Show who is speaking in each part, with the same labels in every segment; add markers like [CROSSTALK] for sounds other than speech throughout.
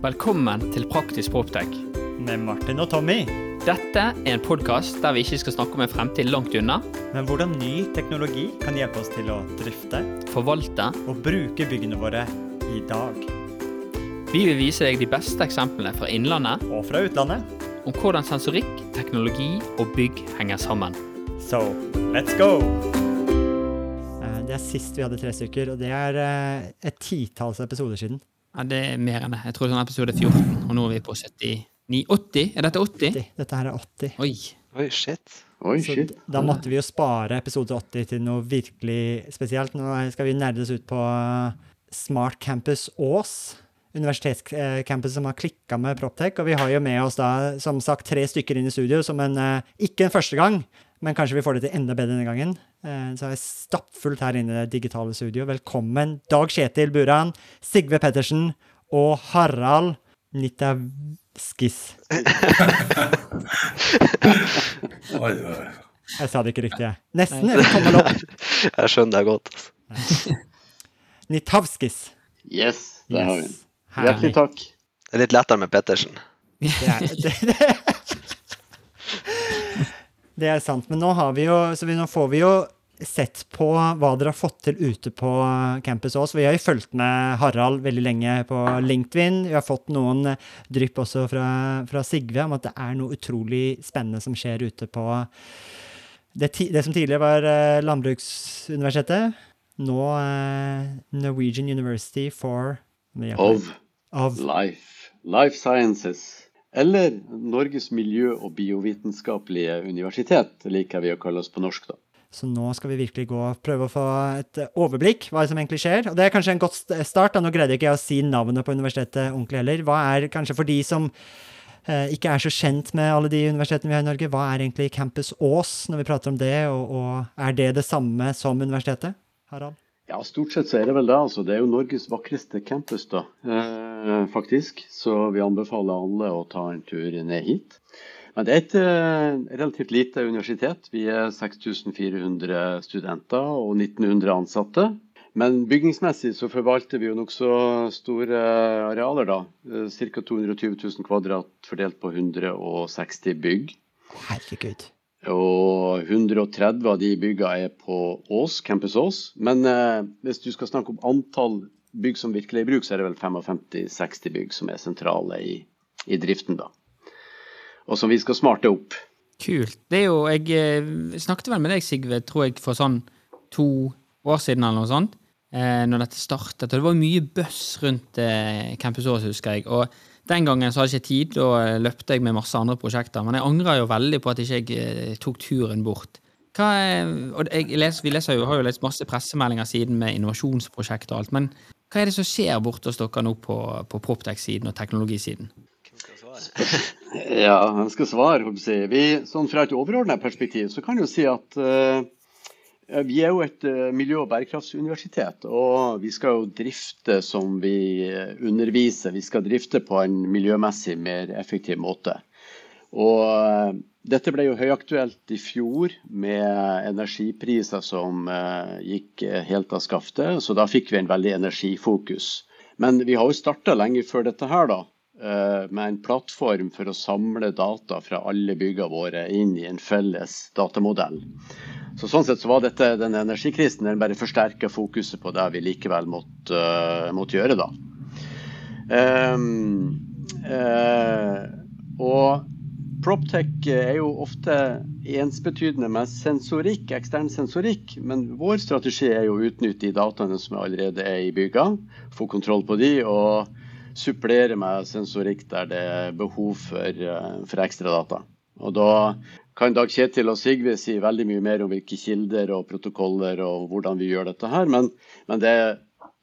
Speaker 1: Velkommen til Praktisk Proptech.
Speaker 2: Med Martin og Tommy.
Speaker 1: Dette er en podkast der vi ikke skal snakke om en fremtid langt unna,
Speaker 2: Men hvordan ny teknologi kan hjelpe oss til å drifte
Speaker 1: forvalte.
Speaker 2: og bruke byggene våre i dag.
Speaker 1: Vi vil vise deg de beste eksemplene fra innlandet
Speaker 2: Og fra utlandet.
Speaker 1: om hvordan sensorikk, teknologi og bygg henger sammen.
Speaker 2: So, let's go! Eh, Det er sist vi hadde tre stykker, og det er eh, et titalls episoder siden.
Speaker 1: Ja, Det er mer enn det. Jeg tror det er sånn episode 14, og nå er vi på 79 80? Er dette 80?
Speaker 2: 80. Dette her er 80.
Speaker 1: Oi.
Speaker 3: Oi, shit. Oi,
Speaker 2: Så
Speaker 3: shit.
Speaker 2: da måtte vi jo spare episode 80 til noe virkelig spesielt. Nå skal vi nerdes ut på eh, Smart Campus Ås. Universitetscampus som har klikka med Proptech. Og vi har jo med oss da, som sagt, tre stykker inn i studio som en eh, Ikke en første gang, men kanskje vi får det til enda bedre denne gangen. Eh, Så er jeg stappfullt her inne i det digitale studio. Velkommen, Dag Kjetil Buran, Sigve Pettersen og Harald Nitavskis. [LAUGHS]
Speaker 4: Oi, oi.
Speaker 2: Jeg sa det ikke riktig, jeg. Nesten. Eller tommel opp. [LAUGHS]
Speaker 3: Jeg skjønner deg godt. altså. [LAUGHS]
Speaker 2: Nitavskis.
Speaker 5: Yes, der har vi. Hjertelig takk.
Speaker 3: Det er litt lettere med Pettersen.
Speaker 2: Det er, det, det, det er sant. Men nå har vi jo Så vi, nå får vi jo sett på hva dere har fått til ute på Campus òg. Vi har jo fulgt med Harald veldig lenge på LinkedIn. Vi har fått noen drypp også fra, fra Sigve om at det er noe utrolig spennende som skjer ute på det, det som tidligere var eh, Landbruksuniversitetet. Nå eh, Norwegian University for
Speaker 5: Of
Speaker 2: of
Speaker 5: Life. Life Sciences. Eller Norges miljø- og biovitenskapelige universitet, liker vi å kalle oss på norsk, da.
Speaker 2: Så nå skal vi virkelig gå og prøve å få et overblikk hva som egentlig skjer. Og det er kanskje en godt start. da. Nå greide ikke jeg å si navnet på universitetet ordentlig heller. Hva er kanskje for de som eh, ikke er så kjent med alle de universitetene vi har i Norge, hva er egentlig Campus Ås når vi prater om det, og, og er det det samme som universitetet? Harald?
Speaker 5: Ja, stort sett så er det vel det. altså. Det er jo Norges vakreste campus, da, eh, faktisk. Så vi anbefaler alle å ta en tur ned hit. Men det er et eh, relativt lite universitet. Vi er 6400 studenter og 1900 ansatte. Men bygningsmessig så forvalter vi jo nokså store arealer, da. Ca. 220 000 kvadrat fordelt på 160 bygg.
Speaker 2: Herregud.
Speaker 5: Og 130 av de bygga er på Ås, Campus Ås. Men eh, hvis du skal snakke om antall bygg som virkelig er i bruk, så er det vel 55-60 bygg som er sentrale i, i driften, da. Og som vi skal smarte opp.
Speaker 1: Kult. Det er jo Jeg eh, snakket vel med deg, Sigve, tror jeg, for sånn to år siden eller noe sånt. Eh, når dette startet. Og det var mye bøss rundt eh, Campus Ås, husker jeg. Og den gangen så hadde jeg ikke tid, eh, løpte jeg med masse andre prosjekter. Men jeg angrer jo veldig på at ikke jeg ikke tok turen bort. Er, og leser, vi leser jo, har jo lest masse pressemeldinger siden med innovasjonsprosjekter og alt. Men hva er det som skjer borte hos dere nå på, på Proptech-siden og teknologisiden? [LAUGHS]
Speaker 5: Ja, jeg skal svare. Vi, sånn Fra et overordnet perspektiv så kan jo si at eh, vi er jo et eh, miljø- og bærekraftsuniversitet. Og vi skal jo drifte som vi eh, underviser. Vi skal drifte på en miljømessig mer effektiv måte. Og eh, dette ble jo høyaktuelt i fjor med energipriser som eh, gikk eh, helt av skaftet. Så da fikk vi en veldig energifokus. Men vi har jo starta lenge før dette her, da eh, med en plattform for å samle data fra alle byggene våre inn i en felles datamodell. Så Sånn sett så var dette, den energikrisen den bare forsterka fokuset på det vi likevel måtte, uh, måtte gjøre. da. Um, uh, og Proptech er jo ofte ensbetydende med sensorikk, ekstern sensorikk, men vår strategi er jo å utnytte de dataene som allerede er i byggene, få kontroll på de, og supplere med sensorikk der det er behov for, eh, for ekstra data. Og da kan Dag Kjetil og Sigve si veldig mye mer om hvilke kilder og protokoller og hvordan vi gjør dette her, men, men det,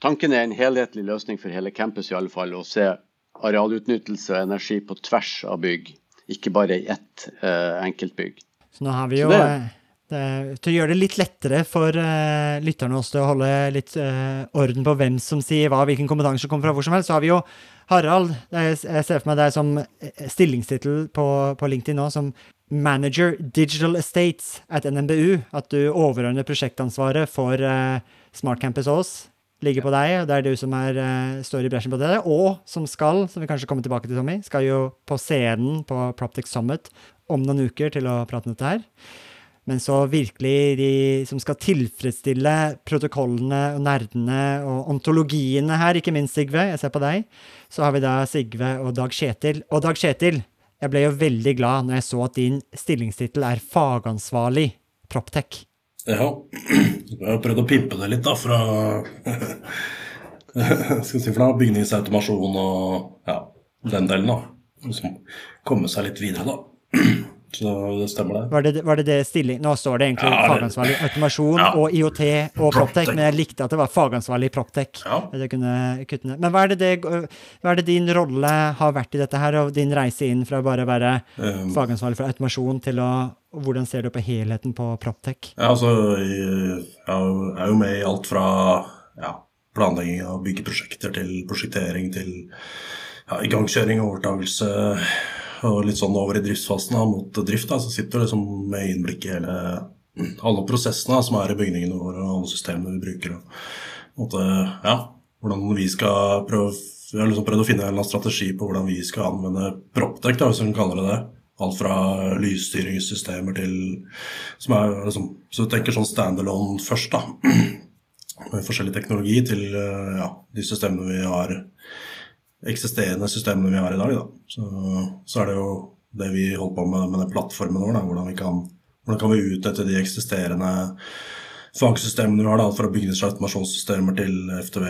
Speaker 5: tanken er en helhetlig løsning for hele campus i alle fall, å se arealutnyttelse og energi på tvers av bygg, ikke bare i ett eh, enkeltbygg.
Speaker 2: Så nå har vi jo
Speaker 5: det-
Speaker 2: eh, det, Til å gjøre det litt lettere for uh, lytterne også til å holde litt uh, orden på hvem som sier hva, hvilken kompetanse som kommer fra hvor som helst, så har vi jo Harald. Jeg ser for meg deg som stillingstittel på, på LinkedIn nå som Manager Digital Estates at NMBU. At du overordner prosjektansvaret for uh, Smart Campus Ås ligger på deg, og det er du som er, uh, står i bresjen på det. Og som skal, som vi kanskje kommer tilbake til, Tommy, skal jo på scenen på Proptic Summit om noen uker til å prate om dette her. Men så virkelig de som skal tilfredsstille protokollene og nerdene og ontologiene her, ikke minst Sigve, jeg ser på deg, så har vi da Sigve og Dag Kjetil. Og Dag Kjetil, jeg ble jo veldig glad når jeg så at din stillingstittel er fagansvarlig Proptech.
Speaker 4: Ja. Jeg har prøvd å pimpe det litt, da, fra [LAUGHS] skal si bygningsautomasjon og ja, den delen, da. Komme seg litt videre, da. Så det stemmer, det.
Speaker 2: Var det var det, det stilling... Nå står det egentlig
Speaker 4: Ja,
Speaker 2: fagansvarlig automasjon
Speaker 4: Ja.
Speaker 2: og IOT og Proptech, men jeg likte at det var fagansvarlig Proptech.
Speaker 4: Ja.
Speaker 2: Men hva er, det det, hva er det din rolle har vært i dette her, og din reise inn fra bare å være
Speaker 4: Um,
Speaker 2: fagansvarlig for automasjon til å Hvordan ser du på helheten på Proptech?
Speaker 4: Ja, altså, jeg er jo med i alt fra ja, planlegging av byggeprosjekter til prosjektering til ja, igangkjøring og overtakelse og litt sånn over i driftsfasen mot drift. Da, så sitter du liksom med innblikk i hele, alle prosessene som er i bygningene våre og alle systemene vi bruker. Og, måte, ja, hvordan vi skal prøve Vi har liksom prøvd å finne en strategi på hvordan vi skal anvende Proptech, hvis man kaller det det. Alt fra lysstyringssystemer til som er liksom, Så du tenker sånn standalone først, da. [CLEARS THROAT] Med forskjellig teknologi til eh, ja, de systemene vi har eksisterende systemene vi har i dag. Da. Så, så er det jo det vi holder på med med den plattformen vår. Da. Hvordan, vi kan, hvordan kan vi utnytte de eksisterende fagsystemene vi har, da, alt fra byggnings- og automasjonssystemer til FTV,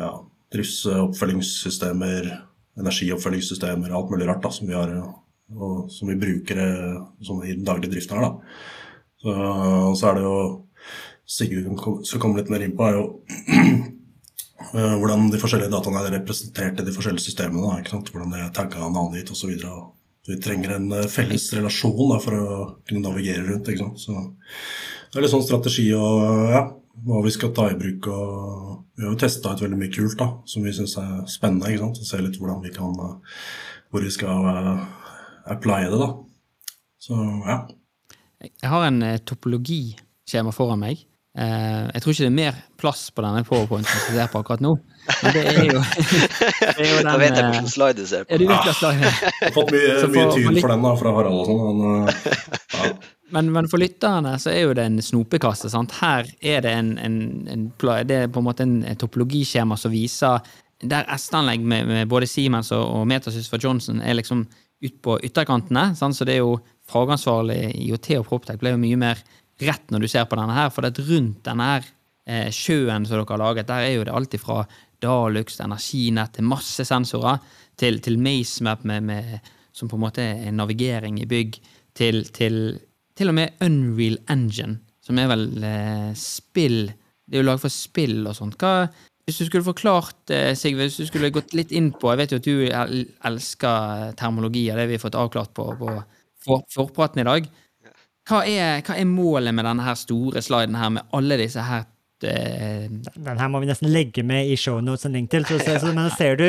Speaker 4: ja, driftsoppfølgingssystemer, energioppfølgingssystemer, alt mulig rart da, som vi har og som vi bruker eh, sånn i den daglige driften her. da. Så, så er det jo Sigurd skal komme litt mer inn på, er jo hvordan de forskjellige dataene er representert i de forskjellige systemene. Hvordan det er tagga navngitt osv. Vi trenger en eh, felles relasjon da, for å kunne navigere rundt. ikke sant? Så det er litt sånn strategi og ja, hva vi skal ta i bruk. og Vi har jo testa ut veldig mye kult da, som vi syns er spennende. ikke sant? Se litt hvordan vi kan, eh, hvor vi skal uh, applye det. da. Så ja.
Speaker 1: Jeg har en eh, topologiskjema foran meg. Eh, jeg tror ikke det er mer plass på denne powerpointen som jeg ser på akkurat nå. Men det er jo, [LAUGHS] det er jo
Speaker 3: Da vet jeg
Speaker 1: eh,
Speaker 3: hvilken slide du ser
Speaker 1: ja,
Speaker 3: på.
Speaker 1: du er.
Speaker 4: Jeg har fått mye, mye tyn
Speaker 1: for
Speaker 4: den da, fra Harald og sånn. Men, uh, ja. [LAUGHS]
Speaker 1: Men, men for lytterne så er jo det en snopekasse. sant? Her er det en, en, en det er på en måte en topologiskjema som viser der S-anlegg med, med både Siemens og, og Metasys for Johnson er liksom ut på ytterkantene. sant? Så det er jo fagansvarlig IOT og Proptech ble jo mye mer rett når du ser på denne her. For det rundt denne her eh, sjøen som dere har laget, der er jo det alt fra Dalux, energinett, til masse sensorer, til, til MaceMap med, med, som på en måte er navigering i bygg, til, til til og med Unreal Engine, som er vel eh, spill Det er jo laget for spill og sånt. Hva, hvis du skulle forklart, eh, Sigve, hvis du skulle gått litt inn på Jeg vet jo at du elsker termologi, og det vi har fått avklart på, på for, forpraten i dag. Hva er, hva er målet med denne her store sliden her, med alle disse her eh,
Speaker 2: Den her må vi nesten legge med i shownotes en link til. Så, så, så, men ser du,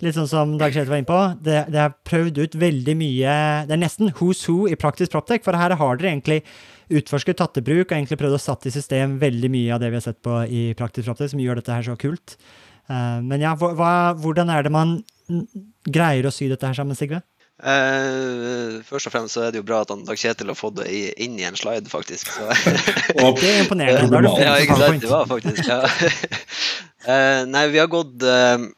Speaker 2: litt sånn som Dag Kjetil var inne på, det, det er prøvd ut veldig mye Det er nesten who's who i praktisk proptech, for her har dere egentlig utforsket, tatt i bruk og egentlig prøvd å satt i system veldig mye av det vi har sett på i praktisk proptech, som gjør dette her så kult. Uh, men ja, hva, hvordan er det man greier å sy dette her sammen, Sigve?
Speaker 3: Eh, først og fremst så er det jo bra at han Dag Kjetil har fått det i, inn i en slide, faktisk. Så. [LAUGHS]
Speaker 2: Det er imponerende. [LAUGHS] Er du
Speaker 3: ja, ikke sant? Det var faktisk, ja. uh, [LAUGHS] nei, vi har gått uh,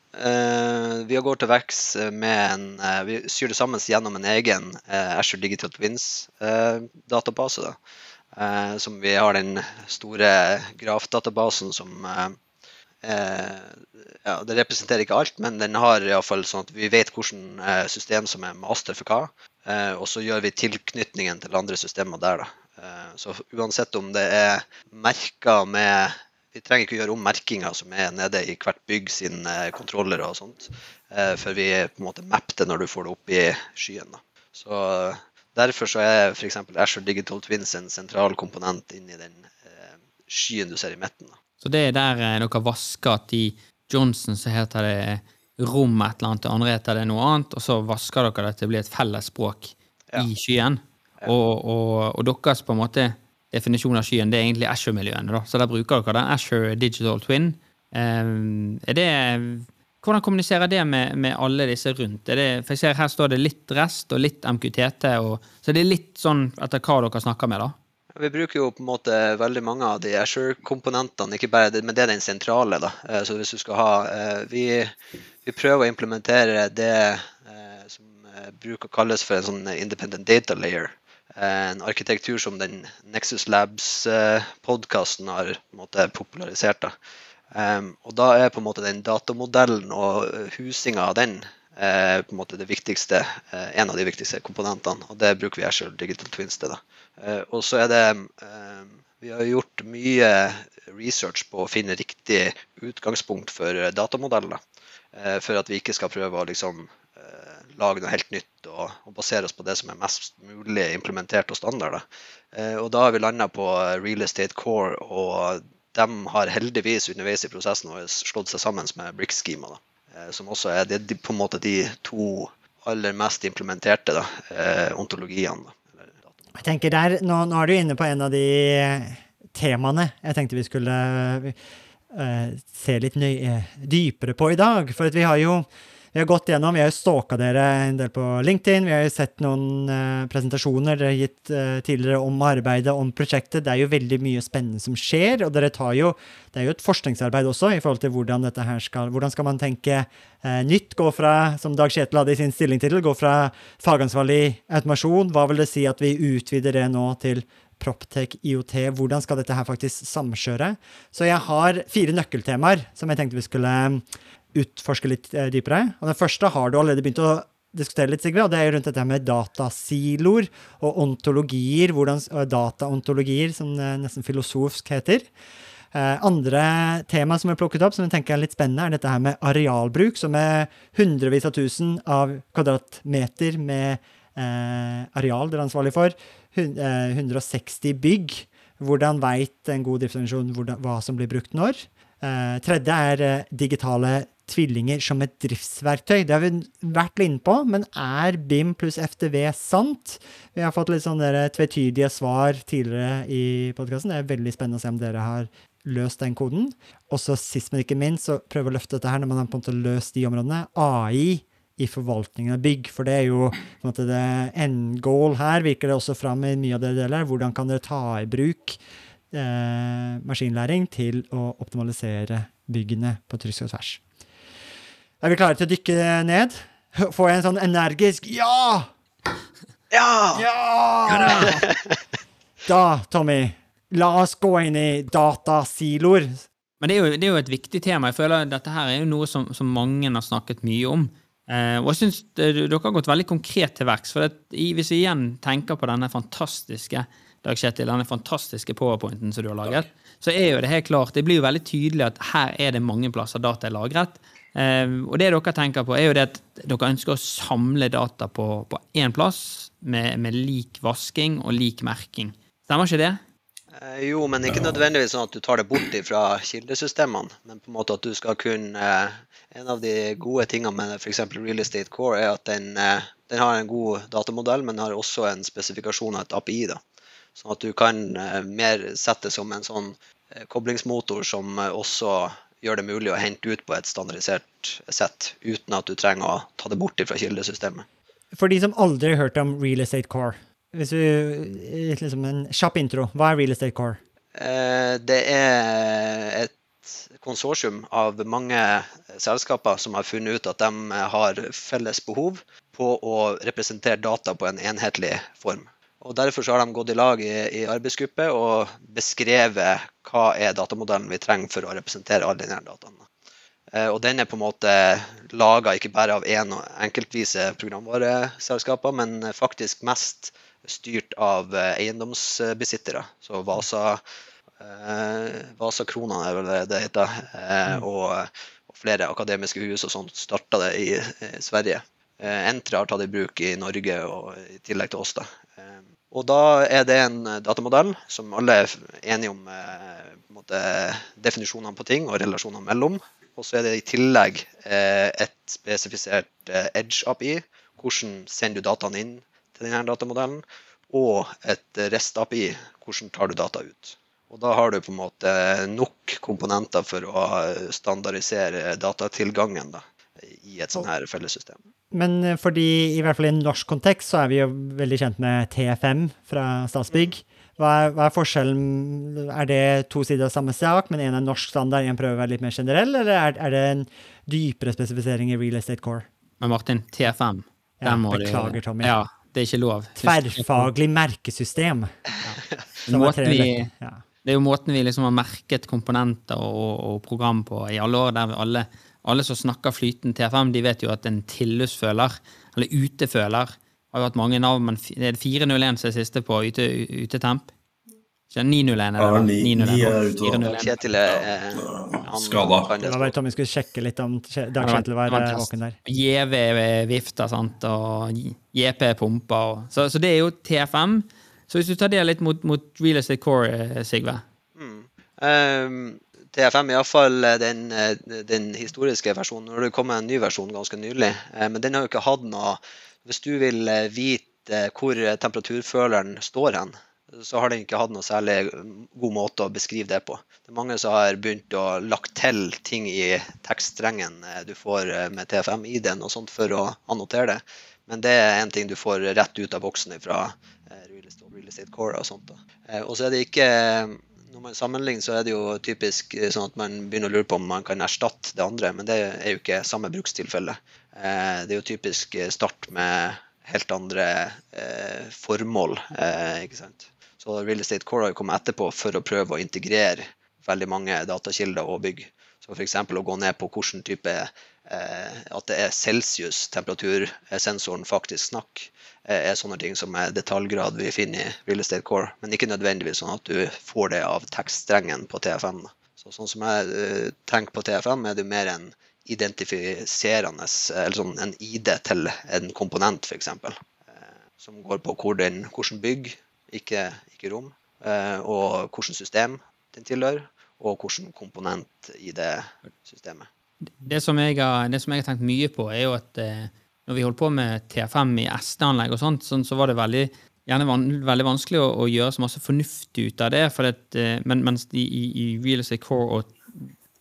Speaker 3: Vi har gått til verks med en Vi syr det sammen gjennom en egen Azure Digital Twins-database. da. Som vi har den store grafdatabasen som ja, Det representerer ikke alt, men den har iallfall sånn at vi vet hvilket eh, system som er master for hva. Eh, og så gjør vi tilknytningen til andre systemer der, da. Eh, så uansett om det er merka med Vi trenger ikke gjøre om merkinga som er nede i hvert bygg sin eh, kontroller og sånt, eh, for vi på en måte mapper det når du får det opp i skyen. da. Så eh, Derfor så er f.eks. Azure Digital Twins en sentral komponent inni den eh, skyen du ser i midten. da.
Speaker 1: Så det er der eh, dere vasker at i Johnson så heter det rom et eller annet, det andre heter det noe annet, og så vasker dere det til det blir et felles språk
Speaker 3: Ja.
Speaker 1: i skyen. Og, og, og deres på en måte definisjon av skyen det er egentlig Asher-miljøene. Så der bruker dere den Asher Digital Twin, Eh, er det hvordan kommuniserer det med, med alle disse rundt? Det, for jeg ser Her står det litt REST og litt MQTT. Og, så det er litt sånn etter hva dere snakker med, da?
Speaker 3: Vi bruker jo på en måte veldig mange av de Asher-komponentene, ikke bare det, men det er den sentrale. da. Eh, så hvis du skal ha, eh, Vi, vi prøver å implementere det eh, som bruker å kalles for en sånn independent data layer. En arkitektur som den Nexus Labs-podkasten har på en måte popularisert. da. Og da er på en måte den datamodellen og husinga av den på en måte det viktigste, en av de viktigste komponentene. Og det bruker vi Ashore Digital Twins til. Eh, og så er det eh, Vi har gjort mye research på å finne riktig utgangspunkt for datamodeller. Eh, for at vi ikke skal prøve å liksom lage noe helt nytt og, og, basere oss på det som er mest mulig implementert og standard. Og da har vi landa på Real Estate Core, og de har heldigvis underveis i prosessen vår slått seg sammen med Brick-schema. Som også er de, på en måte de to aller mest implementerte da, ontologiene.
Speaker 2: Jeg tenker der, nå, nå, er du inne på en av de temaene jeg tenkte vi skulle uh, se litt nøye, dypere på i dag. For vi har jo vi har gått gjennom, vi har stalka dere en del på LinkedIn. Vi har jo sett noen uh, presentasjoner dere har gitt uh, tidligere om arbeidet, om prosjektet. Det er jo veldig mye spennende som skjer, og dere tar jo Det er jo et forskningsarbeid også i forhold til hvordan dette her skal Hvordan skal man tenke uh, nytt? Gå fra, som Dag Kjetil hadde i sin stilling til, gå fra fagansvarlig automasjon. Hva vil det si at vi utvider det nå til Proptech, IOT, hvordan skal dette her faktisk samkjøre? Så jeg har fire nøkkeltemaer som jeg tenkte vi skulle utforske litt eh, dypere. Og Den første har du allerede begynt å diskutere litt, Sigve, og det er jo rundt dette med datasiloer og ontologier, hvordan, dataontologier, som det nesten filosofisk heter. Eh, andre tema som er plukket opp, som jeg tenker er litt spennende, er dette her med arealbruk, som er hundrevis av tusen av kvadratmeter med eh, areal dere er ansvarlig for. 160 eh, bygg. Hvordan veit en god driftsorganisasjon hva som blir brukt når? Eh, tredje er eh, digitale tvillinger som et driftsverktøy. Det har vi vært inne på, men er BIM pluss FTV sant? Vi har fått litt sånne tvetydige svar tidligere i podkasten. Det er veldig spennende å se om dere har løst den koden. Og så sist, men ikke minst, så prøve å løfte dette her når man har på en måte løst de områdene. AI i forvaltningen av bygg. For det er jo på en måte det end goal her, virker det også fram i mye av det deler. Hvordan kan dere ta i bruk eh, maskinlæring til å optimalisere byggene på kryss og tvers? Er vi klare til å dykke ned? Får jeg en sånn energisk ja?
Speaker 3: Ja!
Speaker 2: Ja! Da, Tommy, la oss gå inn i datasiloer.
Speaker 1: Men det er, jo, det er, jo, et viktig tema. Jeg føler at Dette her er jo noe som, som mange har snakket mye om. Eh, og jeg synes Dere har gått veldig konkret til verks. for Hvis vi igjen tenker på denne fantastiske Dag Kjetil, denne fantastiske powerpointen som du har laget, så er jo det helt klart, det blir jo veldig tydelig at her er det mange plasser data er lagret. Um, og det dere tenker på, er jo det at dere ønsker å samle data på, på én plass, med, med, lik vasking og lik merking. Stemmer ikke det?
Speaker 3: Eh, jo, men ikke nødvendigvis sånn at du tar det bort fra kildesystemene. Men på en måte at du skal kunne eh, En av de gode tingene med f.eks. Real Estate Core er at den, eh, den, har en god datamodell, men har også en spesifikasjon av et API. da. Sånn at du kan eh, mer sette som en sånn eh, koblingsmotor som eh, også gjør det mulig å hente ut på et standardisert sett, uten at du trenger å ta det bort fra kildesystemet.
Speaker 2: For de som aldri har hørt om Real Estate Core, hvis vi, liksom en kjapp intro, hva er Real Estate Core?
Speaker 3: Det er et konsortium av mange selskaper som har funnet ut at de har felles behov på å representere data på en enhetlig form. Og Derfor så har de gått i lag i, i arbeidsgruppe og beskrevet hva er datamodellen vi trenger for å representere alle denne dataene. Eh, og den er på en måte laga ikke bare av én enkeltvise programvareselskaper, men faktisk mest styrt av eh, eiendomsbesittere. Så Vasa, eh, Vasa Krona er vel det heter. Eh, mm. og, og, flere akademiske hus og sånt starta det i, Sverige. Eh, Entra har tatt i bruk i Norge og i tillegg til oss. da. Og da er det en eh, datamodell som alle er enige om eh, måte, definisjonene på ting og relasjonene mellom. Og så er det i tillegg eh, et spesifisert eh, Edge-API. Hvordan sender du dataene inn til denne datamodellen? Og et REST-API. Hvordan tar du data ut? Og da har du på en måte nok komponenter for å standardisere datatilgangen da, i et sånt her fellessystem.
Speaker 2: Men eh, fordi i hvert fall i en norsk kontekst så er vi jo veldig kjent med TFM fra Statsbygg. Hva er, hva er forskjellen? Er det to sider av samme sak, men en er norsk standard, en prøver å være litt mer generell, eller er, er det en dypere spesifisering i Real Estate Core?
Speaker 1: Men Martin, TFM
Speaker 2: Ja, beklager, Tommy.
Speaker 1: Ja, det er ikke lov.
Speaker 2: Tverrfaglig merkesystem.
Speaker 1: Vi,
Speaker 2: letter. ja.
Speaker 1: det er jo måten vi liksom har merket komponenter og, og program på i alle år. der vi alle, alle som snakker flytende TFM, de vet jo at en tilløpsføler, eller uteføler, har jo hatt mange navn, men det er 401 som er siste på ute, utetemp. Så 901 er det, da. 901
Speaker 4: er
Speaker 1: nå.
Speaker 4: da.
Speaker 1: 401.
Speaker 3: Kjetil er eh,
Speaker 4: Skada.
Speaker 2: var bare
Speaker 3: språket.
Speaker 2: Tommy skulle sjekke litt om Dag Kjetil var
Speaker 1: det var en
Speaker 2: eh, våken der.
Speaker 1: JV vifter, sant, og JP pumper. Og, så, så det er jo TFM. Så hvis du tar det litt mot, mot Real Estate Core, Sigve Sigve
Speaker 3: Um, TFM iallfall den, eh, den historiske versjonen. Nå har det kommet en ny versjon ganske nylig, eh, men den har jo ikke hatt noe Hvis du vil eh, vite hvor temperaturføleren står hen, så har den ikke hatt noe særlig god måte å beskrive det på. Det er mange som har begynt å lagt til ting i tekststrengen eh, du får eh, med TFM i den og sånt for å annotere det. Men det er en ting du får rett ut av boksen fra Real Estate, Core og sånt. Eh, Og så er det ikke Når man sammenligner, så er det jo typisk eh, sånn at man begynner å lure på om man kan erstatte det andre, men det er jo ikke samme brukstilfelle. Eh, Det er jo typisk eh, start med helt andre formål, ikke sant. Så Real Estate Core har jo kommet etterpå for å prøve å integrere veldig mange datakilder og bygg. Så f.eks. å gå ned på hvilken type At det er celsius temperatursensoren faktisk snakker, eh, er sånne ting som er detaljgrad vi finner i Real Estate Core. Men ikke nødvendigvis sånn at du får det av tekststrengen på TFM. Så sånn som jeg eh, tenker på TFM, er det mer en identifiserende, eller sånn en ID til en komponent, f.eks. Eh, som går på hvor den, hvordan bygg, ikke, ikke rom, eh, og hvilket system den tilhører, og hvilken komponent i det systemet.
Speaker 1: Det som jeg har, det som jeg har tenkt mye på, er jo at eh, når vi holdt på med TFM i SD-anlegg og sånt, sånn, så var det veldig, van, veldig vanskelig å, å gjøre så masse fornuftig ut av det. For det eh, men, mens i, i, i Real Estate Core og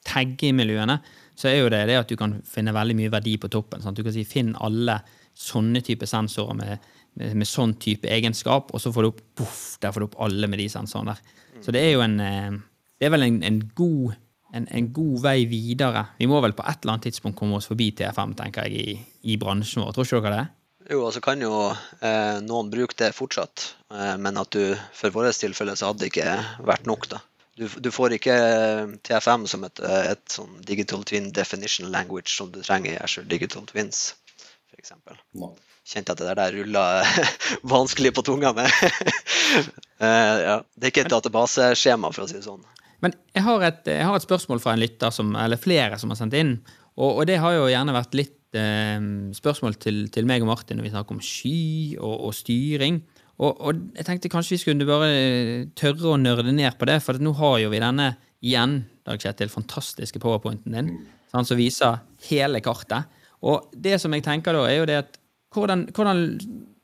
Speaker 1: taggemiljøene, så er jo det det at du kan finne veldig mye verdi på toppen. Sant? Du kan si finn alle sånne type sensorer med, med, med sånn type egenskap, og så får du opp poff, der får du opp alle med de sensorene der. Så det er jo en eh, Det er vel en, en god en, en god vei videre. Vi må vel på et eller annet tidspunkt komme oss forbi TFM, tenker jeg, i, i bransjen vår. Tror ikke dere det?
Speaker 3: Jo, og så kan jo eh, noen bruke det fortsatt, eh, men at du for vårt tilfelle så hadde det ikke vært nok, da. Du, du får ikke eh, TFM som et, eh, et sånn digital twin definition language som du trenger i Azure Digital Twins, f.eks.
Speaker 4: Nå.
Speaker 3: Kjente at det der rulla [LAUGHS] vanskelig på tunga med. [LAUGHS] eh, ja. Det er ikke et databaseskjema, for å si det sånn.
Speaker 1: Men jeg har et, jeg har et spørsmål fra en lytter, som, eller flere som har sendt inn. Og, og det har jo gjerne vært litt eh, spørsmål til, til meg og Martin når vi snakker om sky og, og styring. Og, og jeg tenkte kanskje vi skulle bare tørre å nørde ned på det, for nå har jo vi denne igjen, Dag Kjetil, fantastiske powerpointen din, sånn, som viser hele kartet. Og det som jeg tenker da, er jo det at hvordan, hvordan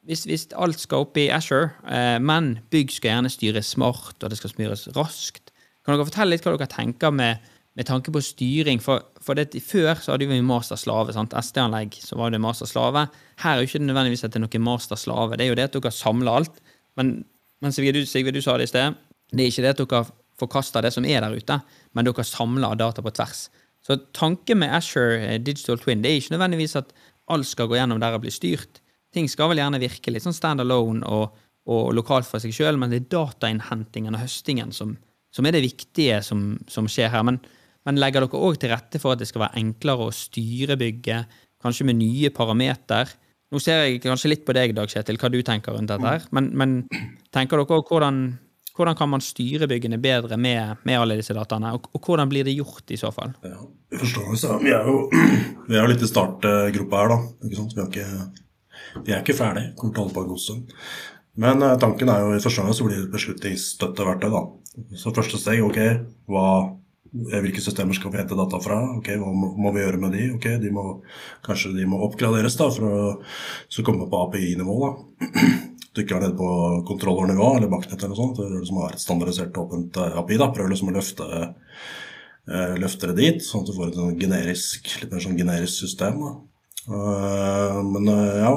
Speaker 1: hvis, hvis alt skal opp i Asher, eh, men bygg skal gjerne styres smart, og det skal smyres raskt, kan dere fortelle litt hva dere tenker med, med tanke på styring? For, for det, før så hadde vi masterslave. SD-anlegg så var det masterslave. Her er jo ikke nødvendigvis at det er noe masterslave. Det er jo det at dere samler alt. Men, men Sigve, du, Sigve, du sa det i sted. Det er ikke det at dere forkaster det som er der ute, men dere samler data på tvers. Så tanken med Asher eh, Digital Twin det er ikke nødvendigvis at alt skal gå gjennom der og bli styrt. Ting skal vel gjerne virke litt sånn standalone og, og lokalt for seg sjøl, men det er datainnhentingen og høstingen som, som er det viktige som, som skjer her. Men, men legger dere òg til rette for at det skal være enklere å styre bygget, kanskje med nye parameter? Nå ser jeg kanskje litt på deg, Dag Kjetil, hva du tenker rundt dette. her, Men, men tenker dere òg hvordan, hvordan kan man styre byggene bedre med, med alle disse dataene? Og, og hvordan blir det gjort i så fall?
Speaker 4: Ja, forstår forståelse. Vi er jo [CLEARS THROAT] vi er litt i startgruppa her, da. Ikke sant? Vi, er ikke, vi er ikke ferdig. Kommer til å holde på en god stund. Men eh, tanken er jo i første omgang så blir det et beslutningsstøtteverktøy. da. Så første steg, ok, hva, eh, hvilke systemer skal vi hente data fra? Ok, Hva må, må vi gjøre med de? Ok, de må, Kanskje de må oppgraderes da, for å så komme på API-nivå. da. Du ikke er nede på kontrollernivå eller baknett eller noe sånt, som har et standardisert åpent eh, API, da, prøver liksom å løfte, løfte det dit, sånn at du får et sånn generisk, litt mer sånn generisk system. Da. Men ja,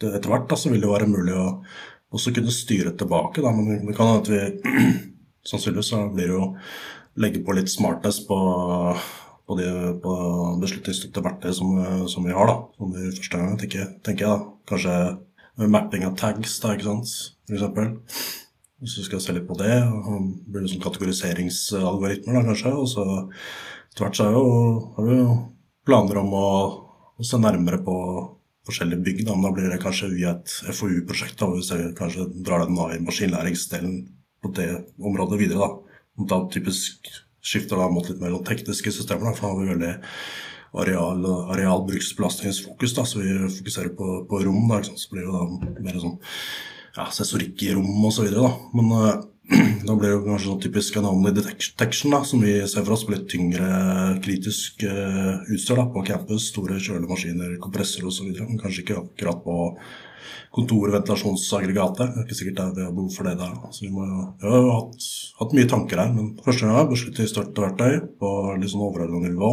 Speaker 4: etter hvert da, så vil det være mulig å også kunne styre tilbake. Da. Men det kan hende at vi [CLEARS THROAT] sannsynligvis så blir jo legge på litt smartness på, på, på beslutningsstøtte verktøy som, som, vi har, da. Som vi første gang, tenker, tenker jeg. da. Kanskje mapping av tags, da, ikke sant, for eksempel. Hvis du skal se litt på det, og blir det sånn kategoriseringsalgoritmer, da, kanskje. Og så etter hvert så jo, har vi jo planer om å, å, se nærmere på forskjellige bygg. Da. Men da blir det kanskje via et FoU-prosjekt, hvis jeg kanskje drar den av i maskinlæringsdelen på det området videre. Da, da typisk skifter da litt mer tekniske systemer, da, for da har vi veldig areal, arealbruksbelastningsfokus. Da, så vi fokuserer på, på rom. Da, så blir det da mer sånn ja, sensorikk i rom osv. Men da blir det kanskje sånn typisk anomaly detection, da, som vi ser for oss på litt tyngre kritisk uh, utstyr da, på campus. Store kjølemaskiner, kompressorer osv. Men kanskje ikke akkurat på kontorventilasjonsaggregatet. Det er ikke sikkert det har behov for det der. Så vi, må, vi har hatt, hatt, mye tanker her, men første gang besluttet støtteverktøy på litt sånn overordnet nivå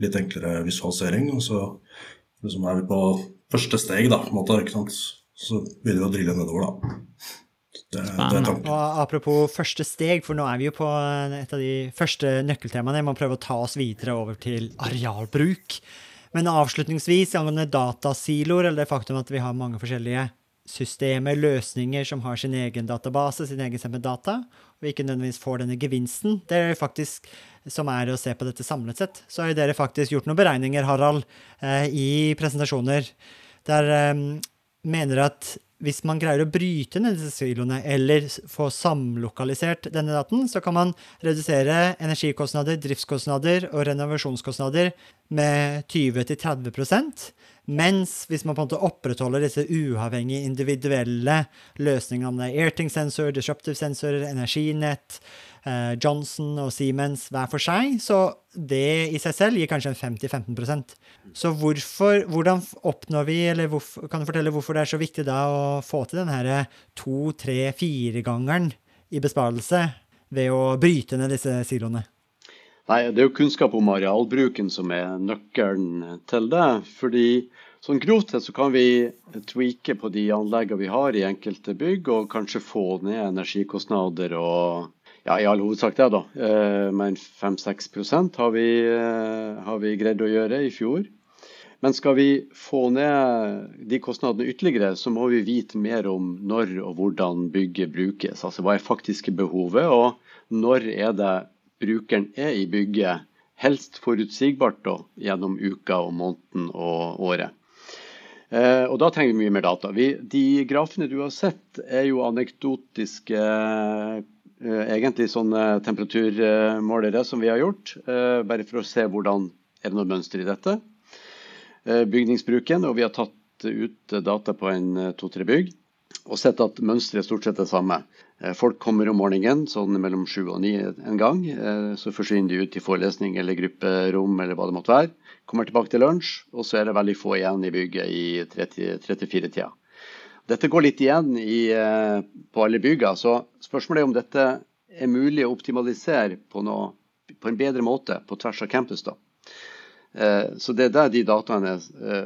Speaker 4: litt enklere visualisering. Og så liksom er vi på første steg, da, på en måte. ikke sant? Så begynner vi å drille nedover, da.
Speaker 2: Det, det. Og apropos første steg, for nå er vi jo på et av de første nøkkeltemaene. Jeg må prøve å ta oss videre over til arealbruk. Men avslutningsvis angående datasiloer, eller det faktum at vi har mange forskjellige systemer, løsninger som har sin egen database, sin egen samme data, og ikke nødvendigvis får denne gevinsten. Det er faktisk som er å se på dette samlet sett. Så har jo dere faktisk gjort noen beregninger, Harald, eh, i presentasjoner der eh, mener at hvis man greier å bryte ned disse siloene, eller få samlokalisert denne daten, så kan man redusere energikostnader, driftskostnader og renovasjonskostnader med 20-30 mens hvis man på en måte opprettholder disse uavhengige, individuelle løsningene, airting-sensor, disruptive sensorer, energinett, eh, Johnson og Siemens hver for seg, så det i seg selv gir kanskje en 50-15% Så hvorfor, hvordan oppnår vi, eller hvorfor, kan du fortelle hvorfor det er så viktig da å få til denne to-, tre-, firegangeren i besparelse ved å bryte ned disse siloene?
Speaker 5: Nei, Det er jo kunnskap om arealbruken som er nøkkelen til det. fordi Sånn Grovt sett så kan vi tweake på de anleggene vi har i enkelte bygg, og kanskje få ned energikostnader og ja, i all hovedsak det, da. Eh, men 5-6% har, eh, har vi greid å gjøre i fjor. Men skal vi få ned de kostnadene ytterligere, så må vi vite mer om når og hvordan bygget brukes. Altså hva er faktiske behovet, og når er det brukeren er i bygget. Helst forutsigbart da, gjennom uka og måneden og året. Eh, og Da trenger vi mye mer data. Vi, de grafene du har sett, er jo anekdotiske eh, egentlig sånne temperaturmålere som vi har gjort. Eh, bare for å se hvordan er det noe mønster i dette. Bygningsbruken, og vi har tatt ut data på en to-tre bygg og sett at mønsteret stort sett er det samme. Eh, folk kommer om morgenen sånn mellom sju og ni en gang. Eh, så forsvinner de ut til forelesning eller grupperom eller hva det måtte være. Kommer tilbake til lunsj, og så er det veldig få igjen i bygget i 34-tida. Dette går litt igjen i, eh, på alle byggene, så spørsmålet er om dette er mulig å optimalisere på, noe, på en bedre måte på tvers av campus. da. Så det er der de dataene